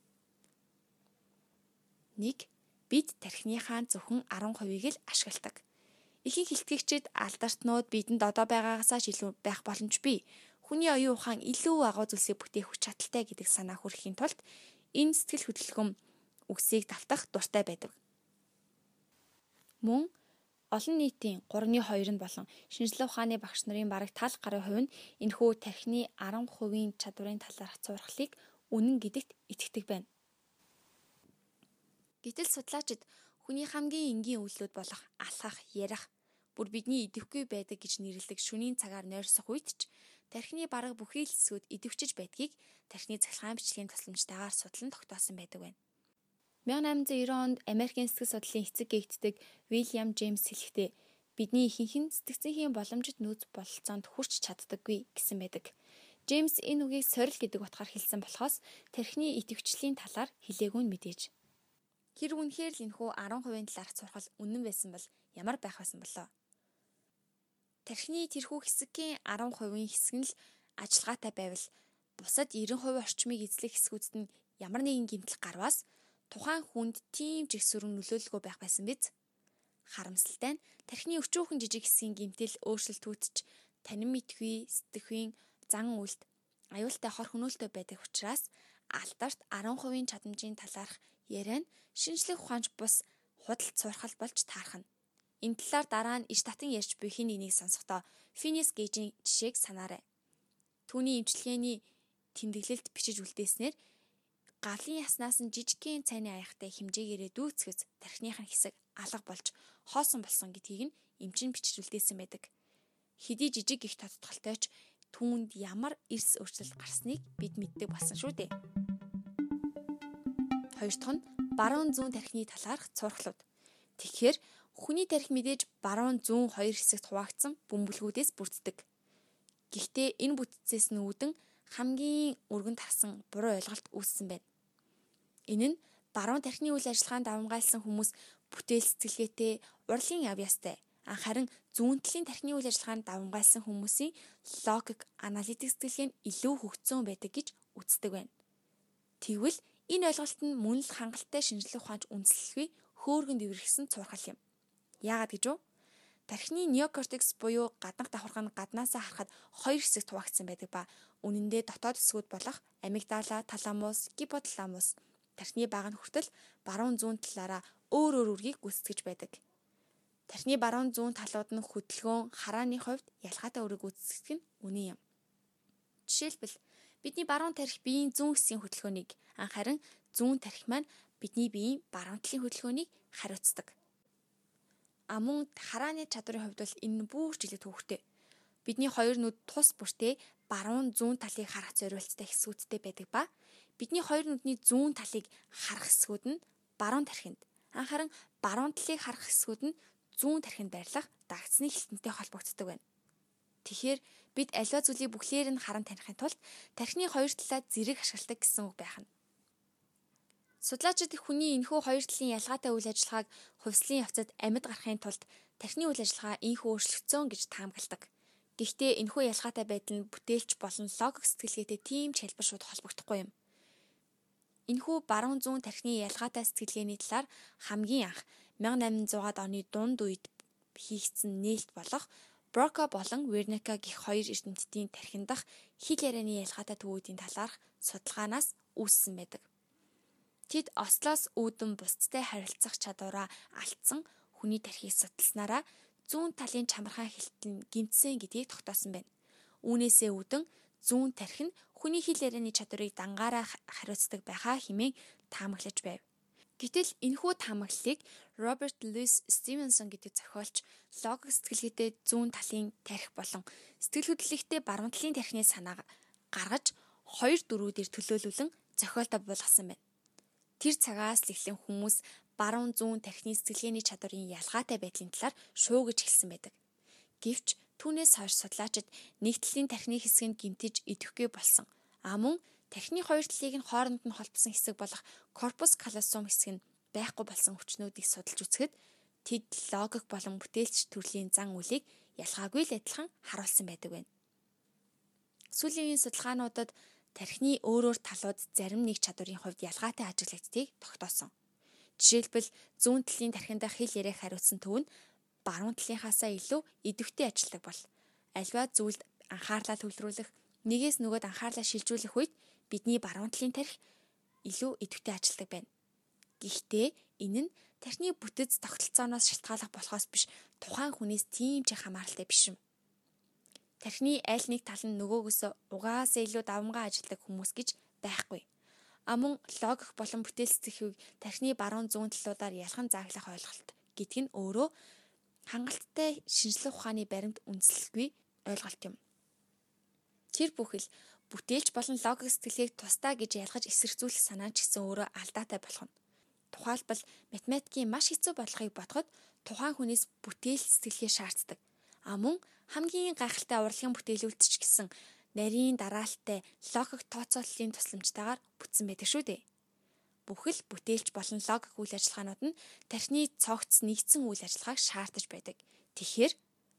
1. Бид тархиныхаа зөвхөн 10%ийг л ашигладаг. Ихэнх хилтгэгчид алдартнууд бидэнд одоо байгаагасаа илүү байх боломжгүй. Хүний оюун ухаан илүү агуу зүйлсийг бүтээх хүч чадалтай гэдэг санаа хүргэхийн тулд энэ сэтгэл хөдлөлгөм үгсийг давтах дуртай байдаг. Мөн олон нийтийн 3.2 нь болон шинжилгээ ухааны багш нарын бараг тал гаруй хувь нь энэхүү тархины 10%-ийн чадварын талаарх зурхлыг үнэн гэдэгт итгэдэг байна. Гэтэл судлаачид хүний хамгийн энгийн үйлдэлүүд болох алхах, ярих, бүр бидний идэвхгүй байдаг гэж нэрлэдэг шүнийн цагаар нойрсох үед ч тархины бараг бүхий л хэсгүүд идэвчж байдгийг тархины цахилгаан бичлэгийн тусламжтайгаар судлан тогтоосон байдаг байна. 1890 онд Америкийн сэтгэл судлалын эцэг гэгддэг Вильям Джеймс хэлэхдээ бидний ихэнх нь сэтгцэнхийн боломжит нөөц бололцоонд хүрч чаддаггүй гэсэн байдаг. Джеймс энэ үгийг сорил гэдэг утгаар хэлсэн болохоос тархины идэвхжлийн талаар хэлээгүй нь мэдээж. Хэр үнэхээр л энэхүү 10%-ийн талаарх сурхал үнэн байсан бол ямар байх байсан болоо. Тархины тэрхүү хэсгийн 10%-ийн хэсэг нь л ажиллагаатай байвал бусад 90% орчмыг эзлэх хэсгүүдэд нь ямар нэгэн гэмтэл гарваас тухайн хүнд тийм жигсүрэн нөлөөлөлгүй байх байсан биз? Харамсалтай нь тархины өчүүхэн жижиг хэсгийн гэмтэл өөрчлөлтүүдч танин мэдгүй, сэтгэхүйн зан үйлд аюултай хор хөнөөлтөй байдаг учраас алдарт 10%-ийн чадамжийн талаарх яриа нь шинжлэх ухаанч бус худалд сурхал болж таархна. Энэ талаар дараа нь иш татан ярьж буй хин нэгийг сонсохдоо Phineas Gage-ийн жишээг санаарай. Түүний имчилгээний тэмдэглэлд бичиж үлдээснээр галын яснаас нь жижигхэн цайны аяхтай хэмжээгээрээ дүүцгэц тархиных нь хэсэг алга болж хоосон болсон гэдгийг нь эмчин бичиж үлдээсэн байдаг. Хэдий жижиг их тодтголтой ч түүнд ямар эрс өөрчлөлт гарсныг бид мэддэг болсон шүү дээ. Хоёр дахь нь баруун зүүн тархины талаарх цурхлууд. Тэгэхээр Хүний тарих мэдээж баруун зүүн хоёр хэсэгт хуваагдсан бөмбөлгүүдээс бүрддэг. Гэхдээ энэ бүтцээс нь үүдэн хамгийн өргөн тарсан буруу ойлголт үүссэн байна. Энэ нь баруун тархины үйл ажиллагаанд давмгайлсан хүмүүс бүтээл сэтгэлгээтэй, урлагийн авьяастай. Харин зүүн талын тархины үйл ажиллагаанд давмгайлсан хүмүүсийн логик, аналитик сэтгэлгээ нь илүү хөгжсөн байдаг гэж үздэг байна. Тэгвэл энэ ойлголт нь мөн л хангалттай шинжлэх ухаанч үндэслэлгүй хөөргөнд эвэрхсэн цуурхал юм. Яагаад гэж вэ? Тархины неокортекс буюу гаднах давхарх нь гаднаасаа харахад хоёр хэсэгт хуваагдсан байдаг ба үнэн дээр дотоод хэсгүүд болох амигдала, таламус, гипоталамус тархины баг нь хүртэл баруун зүүн талаараа өөр өөр үргийг гүйцэтгэж байдаг. Тархины баруун зүүн талууд нь хөдөлгөөн, харааны хувьд ялгаатай үрэг гүйцэтгэх нь үнэн юм. Жишээлбэл бидний баруун тархи биеийн зүүн хэсгийн хөдөлгөөнийг анхааран зүүн тархи маань бидний биеийн баруун талын хөдөлгөөнийг хариуцдаг А мөн харааны чадварын хувьд бол энэ бүр жилэг төвхтэй. Бидний хоёр нүд тус бүртээ баруун зүүн талыг харах зориулттай хэсгүүдтэй байдаг ба бидний хоёр нүдний зүүн талыг харах хэсгүүд нь баруун тархинд анхааран баруун талыг харах хэсгүүд нь зүүн тархинд байрлах дагцны хилтэнтэй холбогддог байна. Тэгэхээр бид аливаа зүйлийг бүхлээр нь харан таних тулд тархины хоёр талаа зэрэг ашигладаг гэсэн үг байх нь. Судлаачид хүний энэхүү хоёр талын ялгаатай үйл ажиллагааг хувьслын явцад амьд гарахын тулд тархины үйл ажиллагаа ийхүү өөрчлөгдсөн гэж таамагладаг. Гэхдээ энэхүү ялгаатай байдал нь бүтээлч болон логик сэтгэлгээтэй тийм ч хэлбэр шууд холбогдохгүй юм. Энэхүү баруун зүүн тархины ялгаатай сэтгэлгээний талаар хамгийн анх 1800-аад оны дунд үед хийгдсэн нээлт болох Брока болон Верника гих хоёр эрдэмтдийн тархин дах хил ярианы ялгаатай төвүүдийн талаарх судалгаанаас үүссэн байдаг. Тэд Ослоос үүдэн бусдтай харилцах чадвараа алдсан хүний тархийг судалснараа зүүн талын чамархан хилтэн гимтсэн гэдгийг тогтоосон байна. Үүнээсээ үүдэн зүүн тархи нь хүний хэл ярианы чадварыг дангаараа хариуцдаг байхаа хэмээн таамаглаж байв. Гэтэл энэхүү таамаглалыг Роберт Луис Стивенсон гэдэг зохиолч логик сэтгэлгээтэй зүүн талын тархи болон сэтгэл хөдлөлттэй баруун талын тархины санааг гаргаж хоёр дөрүүдээр төлөөлүүлэн зохиолтой буулгасан байна. Тэр цагаас л эхлэн хүмүүс баруун зүүн тархины сэтгэлгээний чадварын ялгаатай байдлын талаар шуугиж хэлсэн байдаг. Гэвч түүнээс хойш судлаачид нэг талын тархины хэсгийг гимтэж идэвхгүй болсон. А мөн тархины хоёр талыг нь хооронд нь холбосон хэсэг болох корпус каллосум хэсэг нь байхгүй болсон хүчнүүдийг судалж үзэхэд тэд логик болон бүтээлч төрлийн зан үйлийг ялгаагүй л адилхан харуулсан байдаг байна. Сүүлийн судалгаануудад тархины өөрөөр талууд зарим нэг чадварын хувьд ялгаатай ажиглагддгийг тогтоосон. Жишээлбэл зүүн талын тархинд хэл яриаг хариуцсан төв нь баруун талынхаасаа илүү идэвхтэй ажилладаг бол альва зүйлд анхаарлаа төвлөрүүлэх, нэгээс нөгөөд анхаарлаа шилжүүлэх үед бидний баруун талын тархи илүү идэвхтэй ажилладаг байна. Гэхдээ энэ нь тархины бүтэц тогтолцооноос шалтгаалах болохоос биш тухайн хүнээс тийм ч хамааралтай биш юм тархины аль нэг тал нь нөгөөгөөс угаасаа илүү давмгаа ажилладаг хүмүүс гэж байхгүй. А мөн логик болон бүтээл сэтгэхүйг тархины баруун зүүн талуудаар ялхан зааглах ойлголт гэдг нь өөрөө хангалттай шинжлэх ухааны баримт үндэслэлгүй ойлголт юм. Тэр бүхэл бүтээлч болон логик сэтгэлгээг тусдаа гэж ялгаж эсэргүүцэх санаа ч гэсэн өөрөө алдаатай болох нь. Тухайлбал математикийн маш хэцүү бодлогыг бодоход тухайн хүнээс бүтээл сэтгэлгээ шаарддаг. А мөн хамгийн гайхалтай урлагийн бүтээлүүлэлт ч гэсэн нарийн дараалттай логик тооцооллын тусламжтайгаар бүтсэн байдаг шүү дээ. Бүхэл бүтээлч болон логик үйл ажиллагаанууд нь тархины цогц нэгдсэн үйл ажиллагааг шаардаж байдаг. Тэгэхээр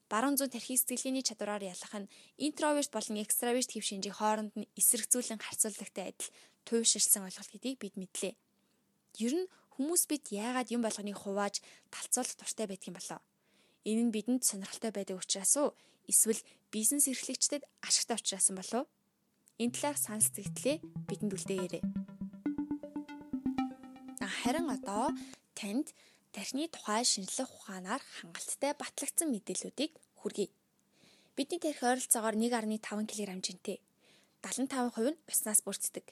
баруун зүүн тархи сэтгэлгээний чадвараар ялах нь интроверт болон экстраверт хэв шинжийг хооронд нь эсрэгцүүлэн харьцууллагатай адил туйширсан ойлголт гэдгийг бид мэдлээ. Ер нь хүмүүс бид яагаад юм болгоныг хувааж талцуулах дуртай байдаг юм болоо? Энэ нь бидэнд сонирхолтой байдаг учраас уу эсвэл бизнес эрхлэгчдэд ашигтай учраас юм болов? Энэ талаар санал зэгтлээ бидэнд үлдээгээрэй. Харин одоо танд тархины тухай шинжлэх ухаанаар хангалттай батлагдсан мэдээллүүдийг хүргэе. Бидний тархи ойролцоогоор 1.5 кг жинтэй. 75% нь уснаас бүрддэг.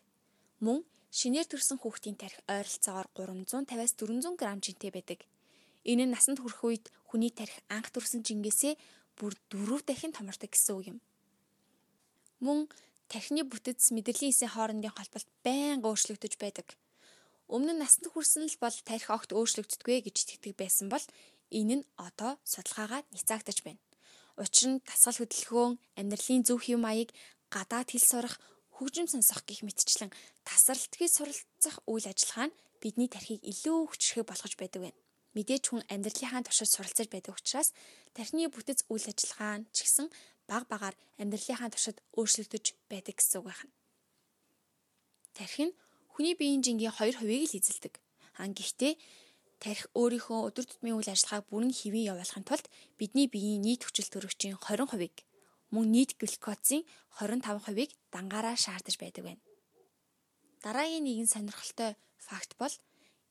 Мөн шинээр төрсэн хүүхдийн тархи ойролцоогоор 350-аас 400 г жинтэй байдаг. Энэ нь насанд хүрэх үед хүний тархи анх төрсэн жингээсээ бүр дөрөв дахин томордог гэсэн үг юм. Мөн тархины бүтэц мэдрэлийн эсийн хоорондын холболт байнга өөрчлөгдөж байдаг. Өмнө нь насанд хүрсэн л бол тархи огт өөрчлөгддөггүй гэж итгэдэг байсан бол Энэ нь одоо судалгаагаар нийцаагдаж байна. Учир нь дасгал хөдөлгөөн, амьдралын зөв хэв маяг, гадаад хэл сурах, хөгжим сонсох гэх мэтчлэн тасралтгүй суралцах үйл ажиллагаа нь бидний тархийг илүү хүчрхэг болгож байдаг байна. Мэдээж хүн амьдралынхаа туршид суралцаж байдаг учраас тархины бүтэц үйл ажиллагаа нь ч гэсэн баг багаар амьдралынхаа туршид өөрчлөгдөж байдаг гэсэн үг байна. Тархи нь хүний биеийн жингийн 2% л эзэлдэг. Ан гэхдээ тарих өөрийнхөө өдөр тутмын үйл ажиллагааг бүрэн хэвэн явуулахын тулд бидний биеийн нийт хүчил төрөгчийн 20%-ийг мөн нийт глюкозын 25%-ийг дангаараа шаардаж байдаг байна. Дараагийн нэгэн сонирхолтой факт бол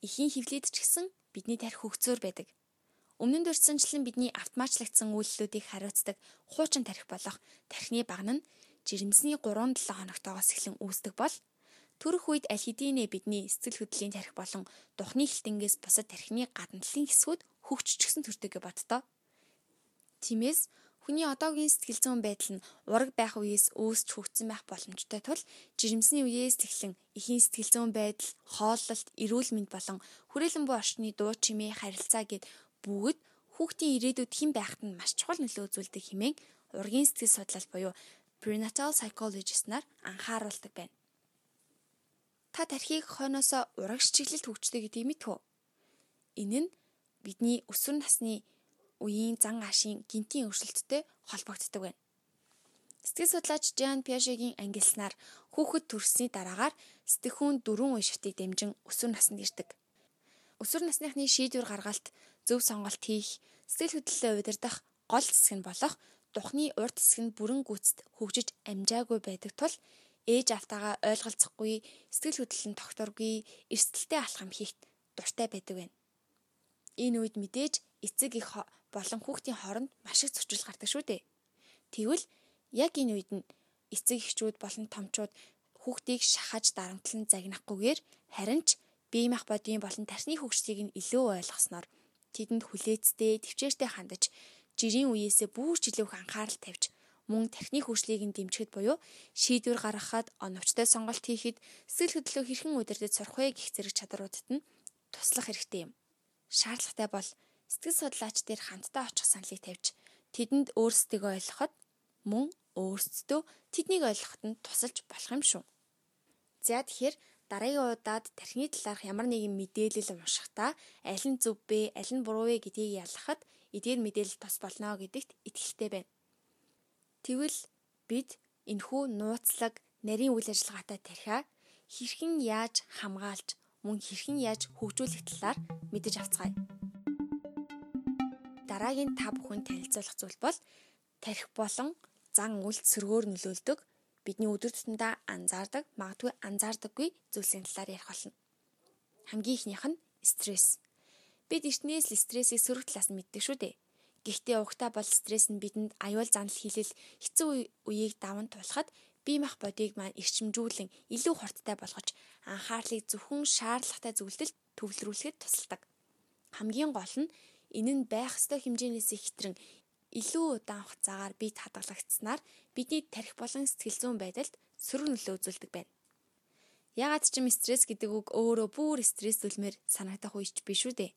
эхийн хөвлөд ч гэсэн бидний тарих хөгцөөр байдаг. Өмнө нь дурдсанчлан бидний автоматлагдсан үйлдэлүүдийг хариуцдаг хуучин тарих болох тархины багна нь жирэмсний 3-7 хоногтоогоос эхлэн үүсдэг бол Төрөх үед аль хэдийнэ бидний эцэл хөдлийн тарих болон духны хилтэнгээс бусад тархины гадна талын хэсгүүд хөгжчихсэн төрдөг гэж боддоо. Тиймээс хүний одоогийн сэтгэл зүйн байдал нь ураг байх үеэс үүсч хөгжсөн байх боломжтой тул жирэмсний үеэс эхлэн эхийн сэтгэл зүйн байдал, хооллолт, эрүүл мэнд болон хүрээлэн буй орчны дуу чимээ харилцаа гэд бүгд хүүхдийн ирээдүйд хэн байхад нь маш чухал нөлөө үзүүлдэг хэмээн ургийн сэтгэл судлал буюу prenatal psychologist нар анхааруулдаг байна. Та тархийг хойноос урагш чиглэлд хөгждөг гэдгийг мэдв үү? Энэ нь бидний өсвөр насны үеийн зан аашийн гинтийн өөрчлөлттэй холбогддог байна. Сэтгэл судлаач Жан Пиажегийн ангиллснаар хүүхэд төрсний дараагаар сэтгэхүүн дөрвөн үе шатыг дэмжин өсвөр наснд ирдэг. Өсвөр насныхны шийдвэр гаргалт, зөв сонголт хийх, сэтгэл хөдлөлөө удирдах гол зэсэг нь болох духны урд хэсэг нь бүрэн гүйцэд хөгжиж амжаагүй байдаг тул ээж автагаа ойлголцохгүй, сэтгэл хөдлөл нь тогтворгүй, эрсдэлтэй алхам хийх дуртай байдаг байна. Энэ үед мэдээж эцэг их болон хүүхдийн хооронд маш их зөрчил гардаг шүү дээ. Тэгвэл яг энэ үед нь эцэг эхчүүд болон томчууд хүүхдийг шахаж дарамтлан загнахгүйгээр харин ч бие мах бодийн болон тарсны хөгжлийг нь илүү ойлгосноор тэдэнд хүлээцтэй, төвчээртэй хандаж жирийн үеэсээ бүр ч илүү их анхаарал тавьж мөн тархины хөгжлийг нь дэмжихэд буюу шийдвэр гаргахад, оновчтой сонголт хийхэд, сэтгэл хөдлөлөө хэрхэн удирдах сурах вэ гэх зэрэг чадруудад нь туслах хэрэгтэй юм. Шаардлагатай бол сэтгэл судлаач дээр хамтдаа очих саналыг тавьж тэдэнд өөрсдийгөө ойлгоход мөн өөрсдөө тэднийг ойлгоход нь тусалж болох юм шүү. За тэгэхээр дараагийн удаад тархины талаарх ямар нэгэн мэдээлэл уншихдаа аль нь зөв бэ, аль нь буруу вэ гэдгийг ялгахад эдгээр мэдээлэл тус болно гэдэгт итгэлтэй байна. Тэгвэл бид энэхүү нууцлаг нарийн үйл ажиллагаатай тархиа хэрхэн яаж хамгаалж мөн хэрхэн яаж хөгжүүлэх талаар мэдэж авцгаая. Дараагийн та бүхэн танилцуулах зүйл бол тархи болон зан үйлс сөргөөр нөлөөлдөг бидний өдөр тутамдаа анзаардаг, магадгүй анзаардаггүй зүйлсийн талаар ярих болно. Хамгийн ихнийх нь стресс. Бид эртнээс л стрессийг сөрөг талаас нь мэддэг шүү дээ. Гэхдээ угтаа бол стресс нь бидэнд аюул занал хийлэл хэцүү үеийг даван туулахад бие мах бодийг маань эрчимжүүлэн илүү хурдтай болгож анхаарлыг зөвхөн шаардлагатай зүйлдэл төвлөрүүлэхэд тусалдаг. Хамгийн гол нь энэ нь байх ёстой хэмжээнээс их хэтрэн илүү удаан хугацаагаар бие хадгалагдсанаар бидний тарих болон сэтгэл зүйн байдалд сөрөг нөлөө үзүүлдэг байна. Ягаад ч юм стресс гэдэг үг өөрөө бүр стресс үлмээр санагдах үеч биш үү дээ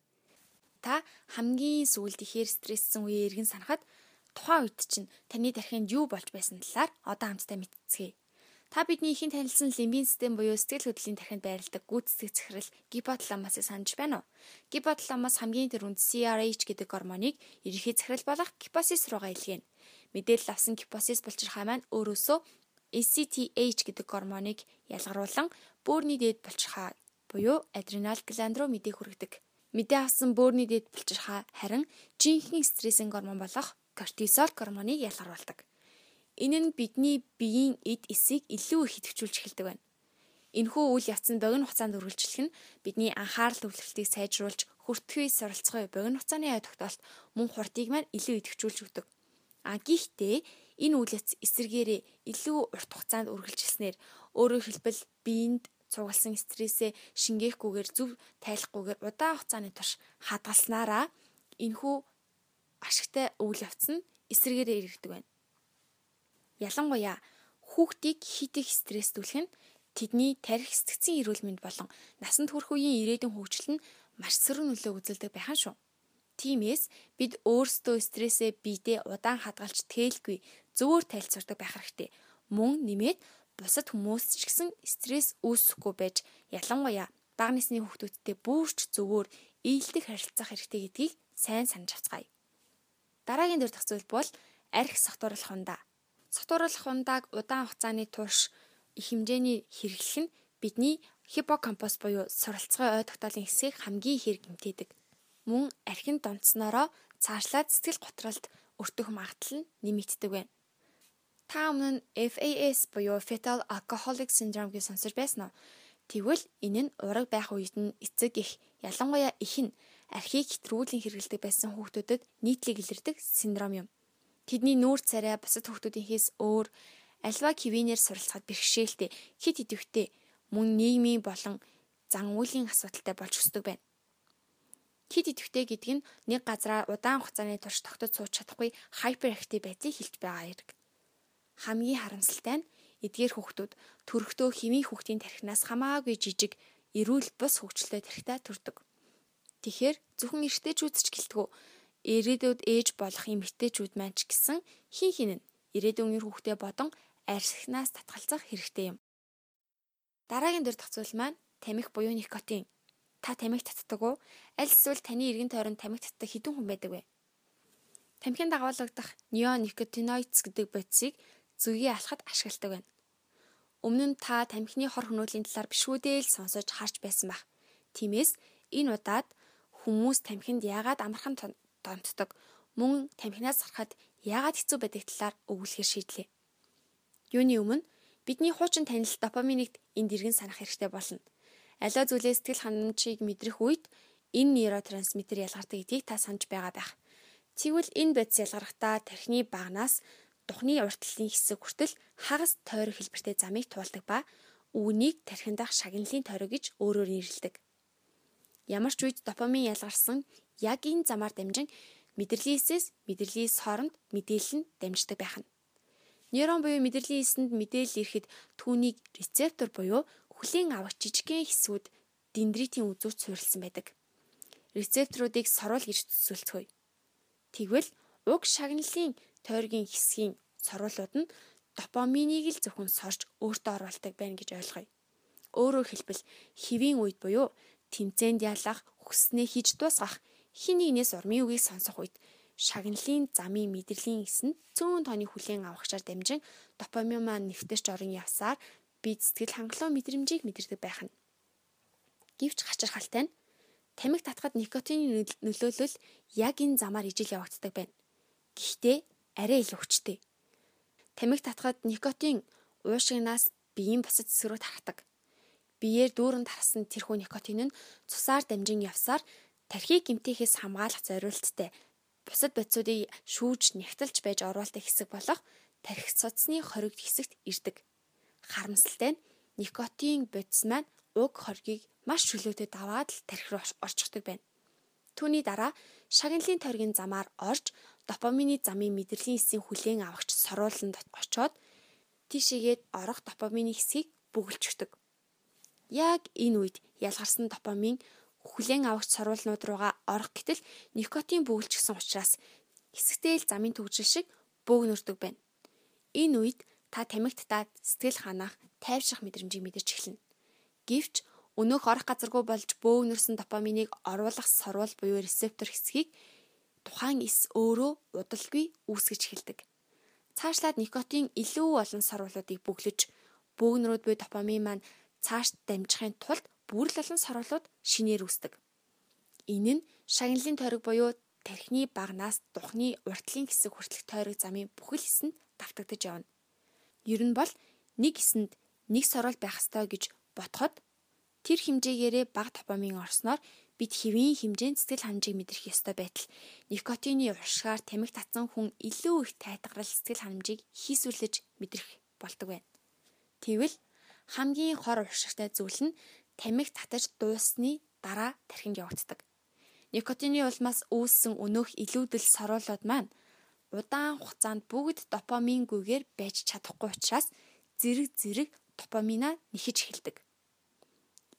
та хамгийн сүүлд ихээр стресссэн үеэ эргэн санахад тухайн үед чинь таны тархинд юу болж байсан талаар одоо хамтдаа мэдцгээе. Та бидний ихэн танилцсан лимбийн систем буюу сэтгэл хөдлөлийн тархинд байрладаг гүйцэтгэх захирал гипоталамасыг санаж байна уу? Гипоталамас хамгийн түрүүнд CRH гэдэг гормоныг ерөнхий захирал болох гипосис руугаа илгээнэ. Мэдээлэл авсан гипосис булчирхай маань өөрөөсөө ACTH гэдэг гормоныг ялгаруулан бөөрийн дээд булчирхай буюу адреналь гланд руу мэдээг хүргэдэг. Мэдээ авсан бөөрийн дэд булчирхай харин жинхэнэ стрессийн гормон болох кортизол гормоныг ялгаруулдаг. Энэ нь бидний биеийн эд эсийг илүү их идэвхжүүлж эхэлдэг байна. Энэхүү үйл явц нь богино хугацаанд үргэлжлэх нь бидний анхаарал төвлөрөлтийг сайжруулж хүртхүй суралцгой богино хугацааны ой тогтоолт мөн хурдыг маань илүү идэвхжүүлж өгдөг. А гэхдээ энэ үйл явц эсэргээрээ илүү урт хугацаанд үргэлжилснээр өөрөөр хэлбэл биеинд цугалсан стрессээ шингээхгүйгээр зөв тайлахгүйгээр удаан хугацааны турш хадгалснараа энэхүү ашигтай үйл явц нь эсрэгээрээ иргэдэг байна. Ялангуяа хүүхдийг хит их стресстүүлэх нь тэдний тарих сэтгцийн эрүүл мэнд болон насанд хүрэх үеийн ирээдүйн хөгжил нь маш сөрөг нөлөө үзүүлдэг байхan шүү. Тиймээс бид өөрсдөө стрессээ биедээ удаан хадгалж тээлгүй зөвөр тайлцвардаг байх хэрэгтэй. Мөн нэмээд бусад хүмүүс ч гэсэн стресс үүсэхгүй байж ялангуяа бага насны хүүхдүүдтэй бүрч зөвөр ээлдэг харилцах хэрэгтэй гэдгийг сайн санаж авцгаая. Дараагийн дөр дах зүйл бол арх сатууруулах ундаа. Сатууруулах ундааг удаан хугацааны турш их хэмжээний хэрэглэх нь бидний хиппокампус буюу суралцгын ой тогтоолын хэсгийг хамгийн их гэмтээдэг. Мөн архин донцноороо цаашлаад сэтгэл готролд өртөх магадлал нь нэмэгддэг байна. Та өмнө нь FAS буюу Fetal Alcoholic Syndrome гэж сонсож байсан уу? Тэгвэл энэ нь ураг байх үед нь эцэг их ялангуяа их нь архийг хэтрүүлэн хэрэглэдэг байсан хүүхдүүдэд нийтлэг илэрдэг синдром юм. Тэдний нүүр царай бусад хүүхдүүдийнхээс өөр альва кивинээр суралцахад бэрхшээлтэй хит идэвхтэй мөн нийгмийн болон зан үйлийн асуудалтай болж өсдөг байна. Хит идэвхтэй гэдэг нь нэг газараа удаан хугацааны турш тогтож сууж чадахгүй хайперактив байдлыг хэлж байгаа хэрэг хамгийн харамсалтай нь эдгээр хүүхдүүд төрөхдөө хэвийн хүүхдийн тархинаас хамаагүй жижиг эрүүл бус хөгжлөлтэй тархитай төрдөг. Тэгэхээр зөвхөн эртээчүүд ч гэлтгүү ирээдүйд ээж болох эмэгтэйчүүд маань ч гэсэн хин хин нь ирээдүйн үеэр хүүхдээ бодон арьсхнаас татгалзах хэрэгтэй юм. Дараагийн дөр тохиол маань тамхи буюу никотин. Та тамхи татдаг уу? Аль эсвэл таны эргэн тойронд тамхи татдаг хэдэн хүн байдаг вэ? Тамхин дагуулгадах неоникотиноидс гэдэг бодисыг зүйгээ алхахад ашигладаг байна. Өмнө нь та тамхины хор хөнөөлийн талаар бишүүдээ л сонсож харж байсан байх. Тиймээс энэ удаад хүмүүс тамхинд яагаад амархан донтдог, мөн тамхинаас гарахад яагаад хэцүү байдаг талаар өгүүлэхээр шийдлээ. Юуны өмнө бидний хуучин танил допаминыг энд иргэн санах хэрэгтэй болно. Аливаа зүйлээ сэтгэл ханамжийг мэдрэх үед энэ нейротрансмиттер ялгардаг гэдгийг та санаж байгаа байх. Тэгвэл энэ бодис ялгарахдаа тархины багнаас Тухны уртлалын хэсэг хүртэл хагас тойрог хэлбэртэй замыг туулдаг ба үүнийг тархинд дах шагналын тойрог гэж өөрөөр нэрлэдэг. Ямар ч үед допамин ялгарсан яг энэ замаар дамжин мэдрэлээсээс мэдрэлийн хооронд мэдээлэл нь дамждаг байх нь. Нейрон буюу мэдрэлийн эсэнд мэдээлэл ирэхэд түүнийг рецептор буюу хүлээн авах жижигхэн хэсгүүд дендритийн үзүүрт суурилсан байдаг. Рецепторуудыг сорвол гэж төсөөлцгөөе. Тэгвэл уг шагналын тойргийн хэсгийн сорволууд нь допаминыг л зөвхөн сорж өөртөө оруулдаг байна гэж ойлгоё. Өөрөөр хэлбэл хэвийн үед буюу тэмцээнд ялах, хүснээ хийж дуусгах, хин нэгнээс урмын үгийг сонсох үед шагналын замын мэдрэлийн эс нь цөөн тооны хүлээн авахчаар дамжин допамин маань нэвтэрч орон явсаар бид сэтгэл хангалуун мэдрэмжийг мэдэрдэг байх нь. Гэвч хачирхалтай нь тамхи татхад никотины нөлөөлөл яг энэ замаар ижил явагддаг байна. Гэхдээ арай илүү хүчтэй. Тамхи татхад никотин уушигнаас биеийн бусад цэсрүү тархадаг. Биеэр дүүрэн тархсан тэрхүү никотин нь цусаар дамжин явсаар тархийг гэмтээхээс хамгаалах зориулттай бусад бодисуудыг шүүж нягтлж байж оруулдаг хэсэг болох тархи цуцсны хоригд хэсэгт ирдэг. Харамсалтай нь никотин бодис маань уг хоргийг маш чөлөөтэй даваад л тархи руу орчихдаг байна. Түүний дараа шагналын тойргийн замаар орж допамины замын мэдрэлийн эсийн хүлээн авахч сорууланд очоод тийшээгээд орох допамины хэсгийг бүгэлждэг. Яг энэ үед ялгарсан допамин хүлээн авахч соруулнууд руугаа орох гэтэл никотин бүгэлжсэн учраас хэсэгтэй л замын төгжил шиг бөөгнөрдөг байна. Энэ үед та тамхи татаад сэтгэл ханах, тайвшрах мэдрэмжийг мэдэрч эхэлнэ. Гэвч өнөөх орох газаргүй болж бөөгнөрсөн допаминыг оруулах сорвол буюу рецептор хэсгийг тухайн эс өөрөө удалгүй үүсгэж эхэлдэг. Цаашлаад никотин илүү олон сорволуудыг бөглөж бөөгнөрүүд буй допамин маань цааш дамжихын тулд бүрл олон сорволууд шинээр үүсдэг. Энэ нь шагналын тойрог буюу тархины багнаас духны уртлын хэсэг хүртэлх тойрог замын бүхэл хэсэнд давтагдаж явна. Ер нь бол нэг хэсэнд нэг сорвол байх ёстой гэж ботход тэр хэмжээгээрээ бага допамин орсноор бид хэвийн хэмжээнд сэтгэл ханамжийг мэдрэх ёстой байтал никотины уршгаар тамхи татсан хүн илүү их тайтгарал сэтгэл ханамжийг хийсвэрлэж мэдрэх болдог байна. Тэгвэл хамгийн хор уршигтай зүйл нь тамхи татаж дуусны дараа тархинд явагддаг. Никотины улмаас үүссэн өнөөх илүүдэл соруулууд маань удаан хугацаанд бүгд допамингүйгээр байж чадахгүй учраас зэрэг зэрэг допамина нэхэж эхэлдэг.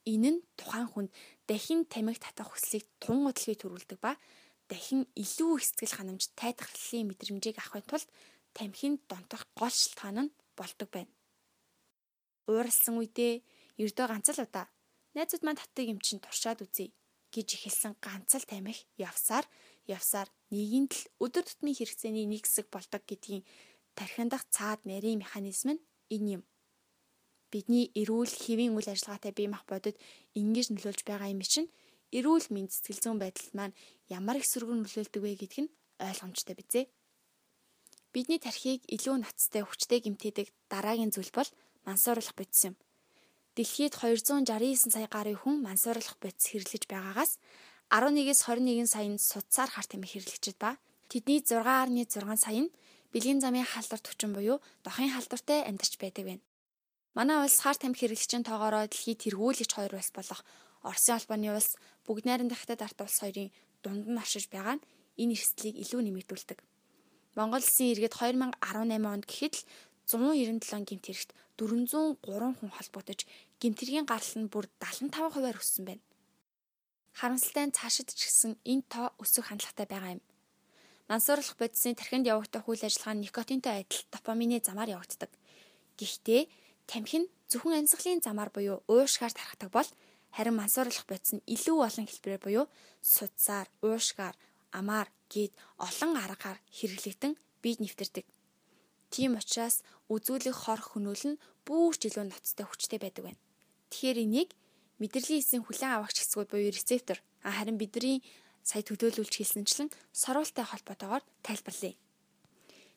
Энэ нь тухайн хүнд дахин тамхи татах хүслийг тун удалгүй төрүүлдэг ба дахин илүү их сэтгэл ханамж тайтгаллын мэдрэмжийг авахын тулд тамхинд донтох гол шалтгаан нь болдог байна. Ууралсан үедээ ердөө ганц л удаа найзууд маань татдаг юм чинь туршаад үзье гэж ихэлсэн ганц л тамхи явсаар явсаар нэгэн л өдөр тутмын хэрэгцээний нэг хэсэг болдог гэдгийн тархиндах цаад нарийн механизм нь энэ юм. Бидний эрүүл хэвийн үйл ажиллагаатай бие мах бодод ингэж нөлөөлж байгаа юм чинь эрүүл мэнд сэтгэл зүйн байдалд маань ямар их сөргөн нөлөөлдөг вэ гэдг нь ойлгомжтой бизээ. Бидний тархийг илүү нацтай хүчтэй гэмтээдэг дараагийн зүйл бол мансууруулах бодис юм. Дэлхийд 269 сая гаруй хүн мансууруулах бодис хэрэглэж байгаагаас 11-с 21 сая нь судсаар хар тамхи хэрэглэгчэд ба тэдний 6.6 сая нь бэлгийн замын халдварт хүчин буюу дохын халдвартай амьдарч байдаг байна. Манай улс хар тамхи хэрэглэгчийн тоогоороо дэлхийд тэргүүлэгч хоёр улс болох Оросын албаны улс бүгд найрамдах хятад ард улс хоёрын дунд нь оршиж байгаа нь энэ эрсдлийг илүү нэмэгдүүлдэг. Монгол Улсын иргэд 2018 онд гэхэд л 197 гэмт хэрэгт 403 хүн холбогдож гэмтэргийн гарал нь бүр 75 хувиар өссөн байна. Харамсалтай нь цаашид ч гэсэн энэ тоо өсөх хандлагатай байгаа юм. Мансуурлах бодисын тархинд явагдах үйл ажиллагаа нь никотинтой адил допамины замаар явагддаг. Гэхдээ тамхи нь зөвхөн амьсгалын замаар буюу уушгаар тархадаг бол харин мансуурлах бодис нь илүү олон хэлбэрээр буюу судсаар, уушгаар, амаар гээд олон аргаар хэрэглэгдэн биед нэвтэрдэг. Тийм учраас үзүүлэх хор хөнөөл нь бүрч илүү ноцтой хүчтэй байдаг байна. Тэгэхээр энийг мэдрэлийн эсийн хүлэн авахч хэсгүүд буюу рецептор харин бидний сая төлөөлүүлж хэлсэнчлэн сорволтой холбоотойгоор тайлбарлая.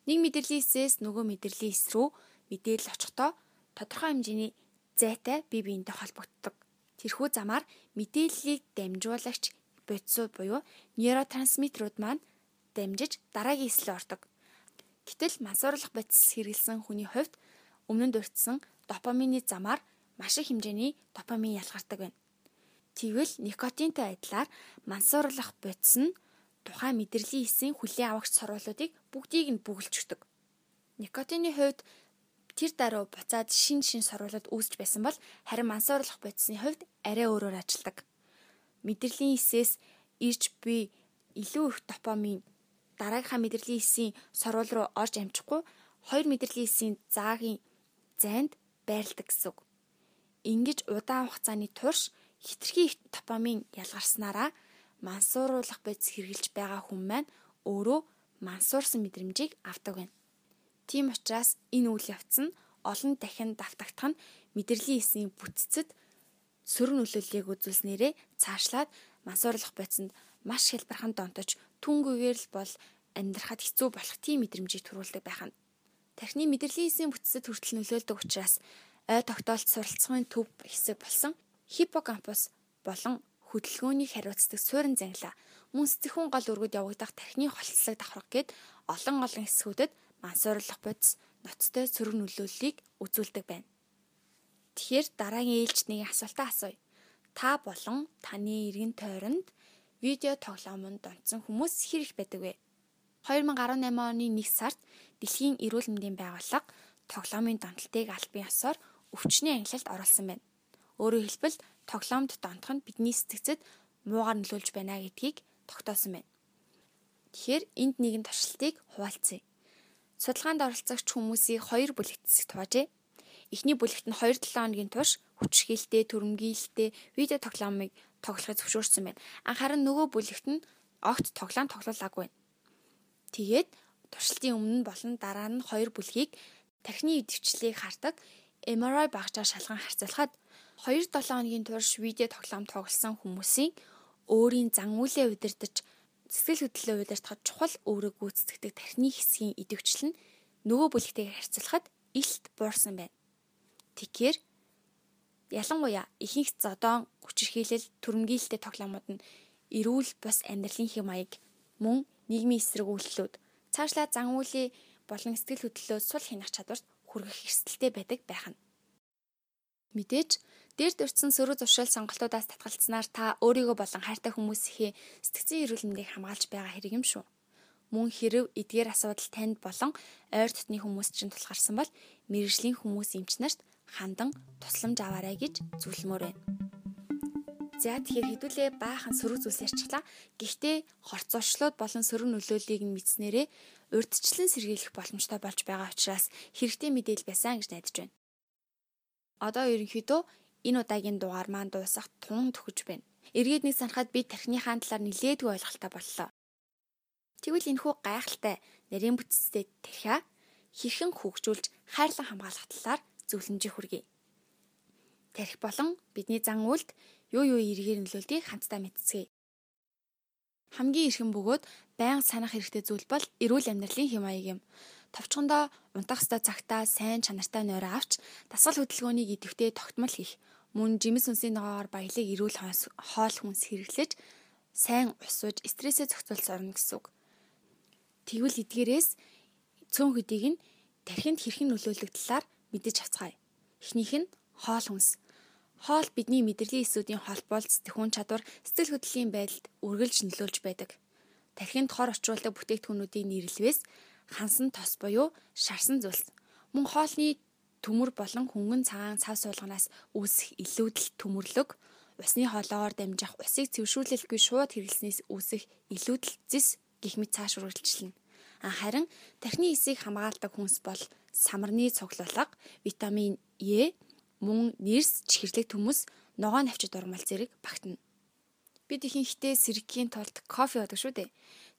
Нэг мэдрэлийн эсээс нөгөө мэдрэлийн эс рүү мэдээлэл очихдоо тодорхой хэмжээний зайтай бие биентэй холбогддог. Тэрхүү замаар мэдээллийг дамжуулагч бодисууд буюу нейротрансмиттерүүд маань дамжиж дараагийн эслэл ордог. Гэтэл мансуурлах бодис хэрэгэлсэн хүний хувьд өмнө нь дурдсан допамины замаар маш их хэмжээний допамин ялгардаг байна. Тэгвэл никотинтой адилаар мансуурлах бодис нь тухайн мэдрэлийн эсийн хүлээн авагч сорволуудыг бүгдийг нь бүгэлж өгдөг. Никотины хувьд тэр даруй буцаад шин шин сорволууд үүсэж байсан бол харин мансуурлах бодисны хувьд арай өөрөөр ажилладаг мэдрэлийн эсээс ирж би илүү их допамин дараагийнхаа мэдрэлийн эсийн сорвол руу орж амжихгүй хоёр мэдрэлийн эсийн заагийн зайд байрладаг гэсэн үг. Ингиж удаан хугацааны турш хитрхи допамин ялгарснараа мансууруулах бодис хэрглэж байгаа хүн маань өөрөө мансуурсан мэдрэмжийг авдаг байна. Тийм учраас энэ үйл явц нь олон дахин давтагдах нь мэдрэлийн эсийн бүтцэд сөрөг нөлөөллийг үзүүлснээрээ цаашлаад мансуурлах бодисонд маш хэлбэрхэн донтож түнгүйгээр л бол амьдрахад хэцүү болох тийм мэдрэмжийг төрүүлдэг байх нь. Тархины мэдрэлийн эсийн бүтцэд хүртэл нөлөөлдөг учраас ой тогтоолт суралцсан төв хэсэг болсон хиппокампус болон хөдөлгөөнийг хариуцдаг суурин зангила мөн сэтгэхүйн гол өргөд явагдах тархины холцлог давхрах гээд олон олон хэсгүүдэд мансуурлах бодис ноцтой сөрөг нөлөөллийг үзүүлдэг байна. Тэгэхээр дараагийн ээлжид нэг асуултаа асууя. Та болон таны эргэн тойронд видео тоглоомонд донцсон хүмүүс хэр их байдаг вэ? 2018 оны 1 сард Дэлхийн эрүүл мэндийн байгууллага тоглоомын донтолтыг албан ёсоор өвчнөө ангилалд оруулсан байна. Өөрөөр хэлбэл тоглоомд донтох нь бидний сэтгцэд муугар нөлөөлж байна гэдгийг тогтоосон байна. Тэгэхээр энд нэгэн туршилтыг хуваалцъя. Судалгаанд оролцогч хүмүүсийг хоёр бүлэгт хуваажээ. Эхний бүлэгт нь 2-7 хоногийн турш хүчрхийлэлтэй, төрөмгийлэлтэй видео тоглоомыг тоглохыг зөвшөөрсөн байна. Анхааран нөгөө бүлэгт нь огт тоглоом тоглоулаагүй. Тэгээд туршилтын өмнө болон дараа нь хоёр бүлгийг тархины идэвхжлийг хардаг MRI багжаар шалган харьцуулахад 2-7 хоногийн турш видео тоглоом тоглосон хүмүүсийн өөрийн зан үйлээ удирдах сэтгэл хөдлөлөө удирдахад чухал өөрийг гүйцэтгэдэг тархины хэсгийн идэвхжил нь нөгөө бүлэгтэйгээр харьцуулахад илт буурсан байна. Тэгэхээр ялангуяа ихэнх зодон хүчирхийлэл төрөмгийлэлтэй тоглоомууд нь эрүүл бус амьдралын хэм маяг мөн нийгмийн эсрэг үйлчлүүд цаашлаа зан үйлийн болон сэтгэл хөдлөлөө сул хянах чадварт хүргэх эрсдэлтэй байдаг байх нь. Мэдээж дээр дурдсан сөрөг зуршил сонголтуудаас татгалцсанаар та өөрийгөө болон хайртай хүмүүсийнхээ сэтгцэн эрүүл мэндийг хамгаалж байгаа хэрэг юм шүү мөн хэрв эдгээр асуудал танд болон ойр дотны хүмүүс чинь тулгарсан бол мэрэгжлийн хүмүүс эмч нарт хандан тусламж аваарай гэж зөвлөмөр байна. За тэгэхээр хэдүүлээ баахан сөрөг зүйлс ярьчлаа. Гэхдээ хорцоочлоод болон сөрөг нөлөөллийг нь мэдснээрээ урдчлан сэргийлэх боломжтой болж байгаа учраас хэрэгтэй мэдээлэл байсан гэж найдаж байна. Одоо ерөнхийдөө энэ удаагийн дугаар маань дуусах тун төхөж байна. Эргээд нэг санахад би тархиныхаа талаар нилээдгүй ойлголттой боллоо. Тэгвэл энэхүү гайхалтай нарийн бүтцтэй тархиа хэрхэн хөгжүүлж хайрлан хамгаалах талаар зөвлөмжийг хүргэе. Тархи болон бидний зан үйлд юу юу эргээр нөлөөлдгийг хамтдаа мэдцгээе. Хамгийн эрхэм бөгөөд байнга санах хэрэгтэй зүйл бол эрүүл амьдралын хэм маяг юм. Товчхондоо унтах ёстой цагтаа сайн чанартай нойроо авч дасгал хөдөлгөөнийг идэвхтэй тогтмол хийх. Мөн жимс үнсийн ногоогоор баялаг эрүүл хоол хүнс хэрэглэж сайн ус ууж стрессээ зохицуулж сурна гэсэн үг. Тэгвэл эдгээрээс цөөн хөдийг нь тархинд хэрхэн нөлөөлөх талаар мэдэж авцгаая. Эхнийх нь хоол хүнс. Хоол бидний мэдрэлийн эсүүдийн холбоолт, сэтгэхүйн чадвар, сэтгэл хөдлөлийн байдалд үргэлж нөлөөлж байдаг. Тархинд хор очруулдаг бүтээгдэхүүнүүдийн нэрлэлээс хансан тос буюу шарсан зүйлс. Мөн хоолны төмөр болон хөнгөн цагаан цав суулганаас үүсэх илүүдэл төмөрлөг, усны хоолоогоор дамжих усыг цэвэршүүлэлгүй шууд хэрэглэснээс үүсэх илүүдэл зис гих мэт цааш үргэлжилнэ. Харин тархины эсийг хамгаалдаг хүнс бол самарны цуглуулга, витамин Е, мөн нэрс чихэрлэг төмөс, ногоо навчид урмал зэрэг багтана. Бид ихэнхдээ сэргэхийн тулд кофе уудаг шүү дээ.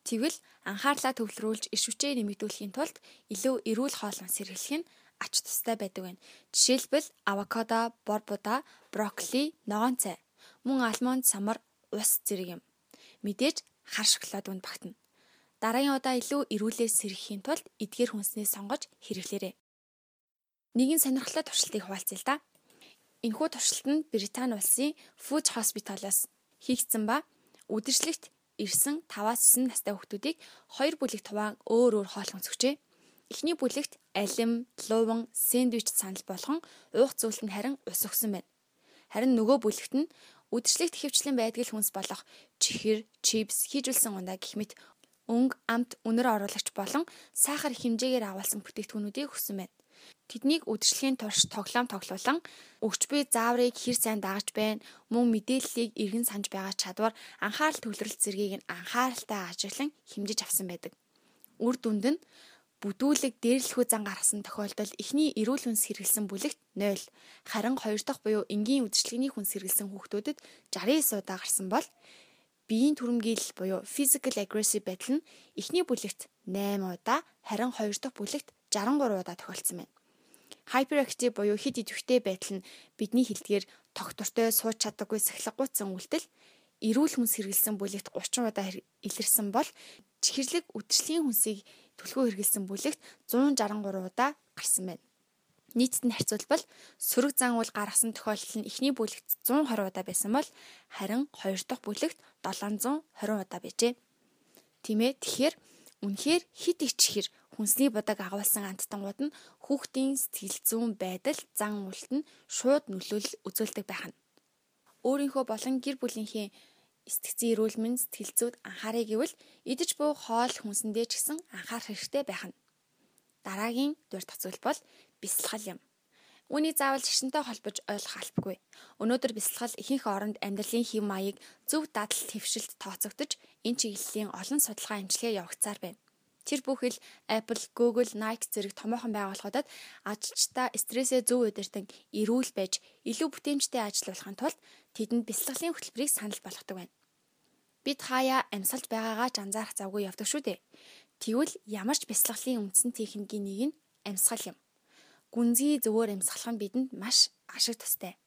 Тэгвэл анхаарлаа төвлөрүүлж иш хүчээ нэмэгдүүлэхийн тулд илүү эрүүл хоолн сэргэлэх нь ач тустай байдаг байна. Жишээлбэл авокадо, борбуда, брокколи, ногоон цай, мөн алмонд, самар, ус зэрэг юм. Мэдээж хар шоколад үнд багтана. Дараагийн удаа илүү эрүүлээ сэргэхийн тулд эдгээр хүнсний сонгож хэрэглээрэй. Нэгэн сонирхолтой туршилтыг хуваалцъя л да. Энэхүү туршилт нь Британи улсын Food Hospital-аас хийгдсэн ба үдшилтэд ирсэн 5-9 настай хүүхдүүдийг хоёр бүлэгт хуваан өөр өөр хоол хүнс өгчээ. Эхний бүлэгт алим, луван, сэндвич санал болгон уух зүйлт нь харин ус өгсөн байна. Харин нөгөө бүлэгт нь үдшилтэд хэвчлэн байдаг хүнс болох чихэр, чипс, хийжүүлсэн ундаа гэх мэт өнгө, амт, үнэр оруулагч болон сахар хэмжээгээр авалсан бүтээгдэхүүнүүдийг өгсөн байна. Тэднийг үдшилхийн турш тоглоом тоглуулан өгч буй зааврыг хэр сайн дагаж байна, мөн мэдээллийг эргэн санаж байгаа чадвар, анхаарал төвлөрөлт зэргийг нь анхааралтай ажиглан хэмжиж авсан байдаг. Үр дүнд нь бүдүүлэг дээрлэхүү зан гаргасан тохиолдолд эхний эрүүл хүнс хэрэглэсэн бүлэгт 0, харин хоёр дахь буюу энгийн үдшилгээний хүнс хэрэглэсэн хүүхдүүдэд 69 удаа гарсан бол биеийн түрэмгийлэл буюу physical aggressive байдал нь эхний бүлэгт 8 удаа, харин хоёр дахь бүлэгт 63 удаа тохиолдсон байна. Hyperactive буюу хэд идэвхтэй байдал нь бидний хэлдгээр тогтвортой сууж чаддаггүй сахилгагүйцэн үйлдэл эрүүл хүнс хэрэгэлсэн бүлэгт 30 удаа илэрсэн бол чихэрлэг үдшлийн хүнсийг түлхүү хэрэгэлсэн бүлэгт 163 удаа гарсан байна. Нийтэд нь харьцуулбал сөрөг зан үйл гаргасан тохиолдол нь эхний бүлэгт 120 удаа байсан бол харин хоёр дахь бүлэгт 720 удаа байжээ. Тийм ээ тэгэхээр үнэхээр хит ичихэр хүнсний будаг агуулсан анттангууд нь хүүхдийн сэтгэл зүйн байдал зан үйлт нь шууд нөлөөлөл үзүүлдэг байх нь. Өөрийнхөө болон гэр бүлийнхээ сэтгцэн эрүүл мэнд сэтгэл зүйд анхаарай гэвэл идэж буй хоол хүнсэндээ ч гэсэн анхаарах хэрэгтэй байх нь. Дараагийн дурдах зүйл бол бясалгал юм. Үүнийг заавал шашинтай холбож ойлгох албагүй. Өнөөдөр бясалгал ихэнх оронд амьдралын хэв маяг зөв дадал твшилт тооцогдож энэ чиглэлийн олон судалгаа эмчилгээ явагцаар байна. Тэр бүхэл Apple, Google, Nike зэрэг томоохон байгууллагуудад ажилчдаа стрессээ зөв удирдан эрүүл байж илүү бүтээмжтэй ажиллуулахын тулд тэдэнд бясалгалын хөтөлбөрийг санал болгодог байна. Бид хаяа амьсгалж байгаагаа ч анзаарах завгүй явдаг шүү дээ. Тэгвэл ямар ч бясалгалын үндсэн техникийн нэг нь амьсгал юм гүнзгий зөвөр амьсгалах нь бидэнд маш ашиг тустай.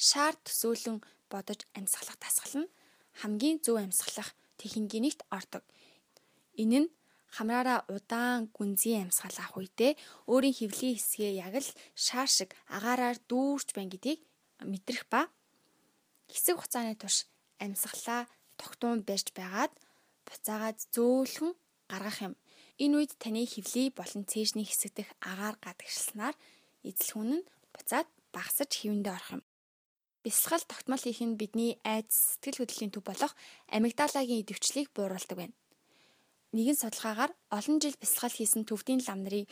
Шаар төсөөлөн бодож амьсгалах дасгал нь хамгийн зөв амьсгалах техникийнийгт ордог. Энэ нь хамраараа удаан гүнзгий амьсгал авах үедээ өөрийн хөвлийн хэсгээ яг л шаар шиг агаараар дүүрч байна гэдгийг мэдрэх ба хэсэг хугацааны турш амьсгалаа тогтуун барьж байгаад буцаагаад зөөлхөн гаргах юм. Энэ үед таны хөвлий болон цээжний хэсэг дэх агаар гадагшлснаар эзлэхүүн нь буцаад багасж хэвэндээ орох юм. Бясалгал тогтмол хийх нь бидний айдас сэтгэл хөдлөлийн төв болох амигдалагийн идэвхжлийг бууруулдаг байна. Нэгэн судалгаагаар олон жил бясалгал хийсэн төвдийн лам нарын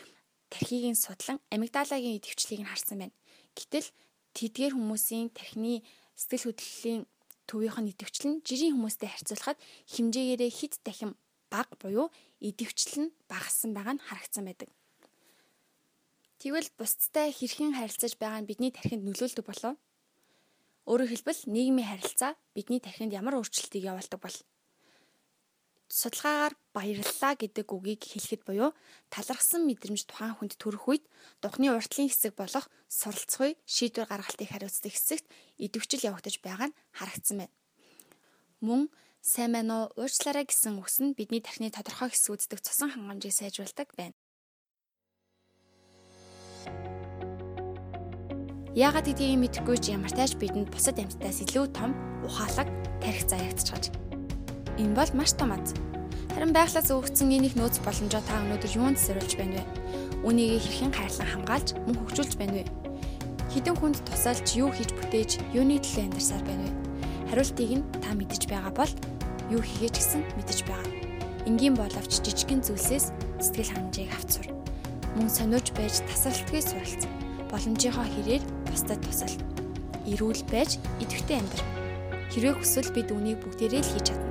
тархийг нь судлан амигдалагийн идэвхжлийг нь харсан байна. Гэтэл тэдгээр хүмүүсийн тархины сэтгэл хөдлөлийн төвийнх нь идэвхжил нь жирийн хүмүүстэй харьцуулахад хэмжээгээрээ хэд дахин бага буюу идэвхжил нь багассан байгаа нь харагдсан байдаг. Тэгвэл бусдтай хэрхэн харилцаж байгаа нь бидний тархинд нөлөөлдөг болов? Өөрөөр хэлбэл нийгмийн харилцаа бидний тархинд ямар өөрчлөлтийг явуулдаг бол? судалгаагаар баярлалаа гэдэг үгийг хэлэхэд буюу талархсан мэдрэмж тухайн хүнд төрөх үед духны уртлын хэсэг болох суралцах үе шийдвэр гаргалтыг хариуцдаг хэсэгт идэвхжил явагдаж байгаа нь харагдсан байна. Мөн сайн мэн уу уучлаарай гэсэн үгс нь бидний тархины тодорхой хэсгүүддэг цусан хангамжийг сайжруулдаг байна. Яагаад гэдгийг мэдэхгүй ч ямар тааж бидэнд бусад амьтдаас илүү том ухаалаг тарих заягдчихж. Энэ бол маш том аз. Харин байглаас өгөгдсөн энийг нөөц боломжоо та өнөөдөр юунд зориулж байна вэ? Үнийг хэрхэн хайрлан хамгаалж мөн хөгжүүлж байна вэ? Хідэн хүнд тусалж юу хийж бүтээж, юуны төлөө амьдарсаар байна вэ? Хариултыг нь та мэдэж байгаа бол юу хийгээч гэсэн мэдэж байгаа. Энгийн боловч жижигхэн зүйлсээс сэтгэл ханамжийг авч сур. Мөн сониуж байж тасралтгүй суралц. Боломжийнхоо хэрээр бусдад тусал. Ирүүл байж идэвхтэй амьдр. Хэрвээ хүсвэл бид үнийг бүгдээрээ л хийж чадна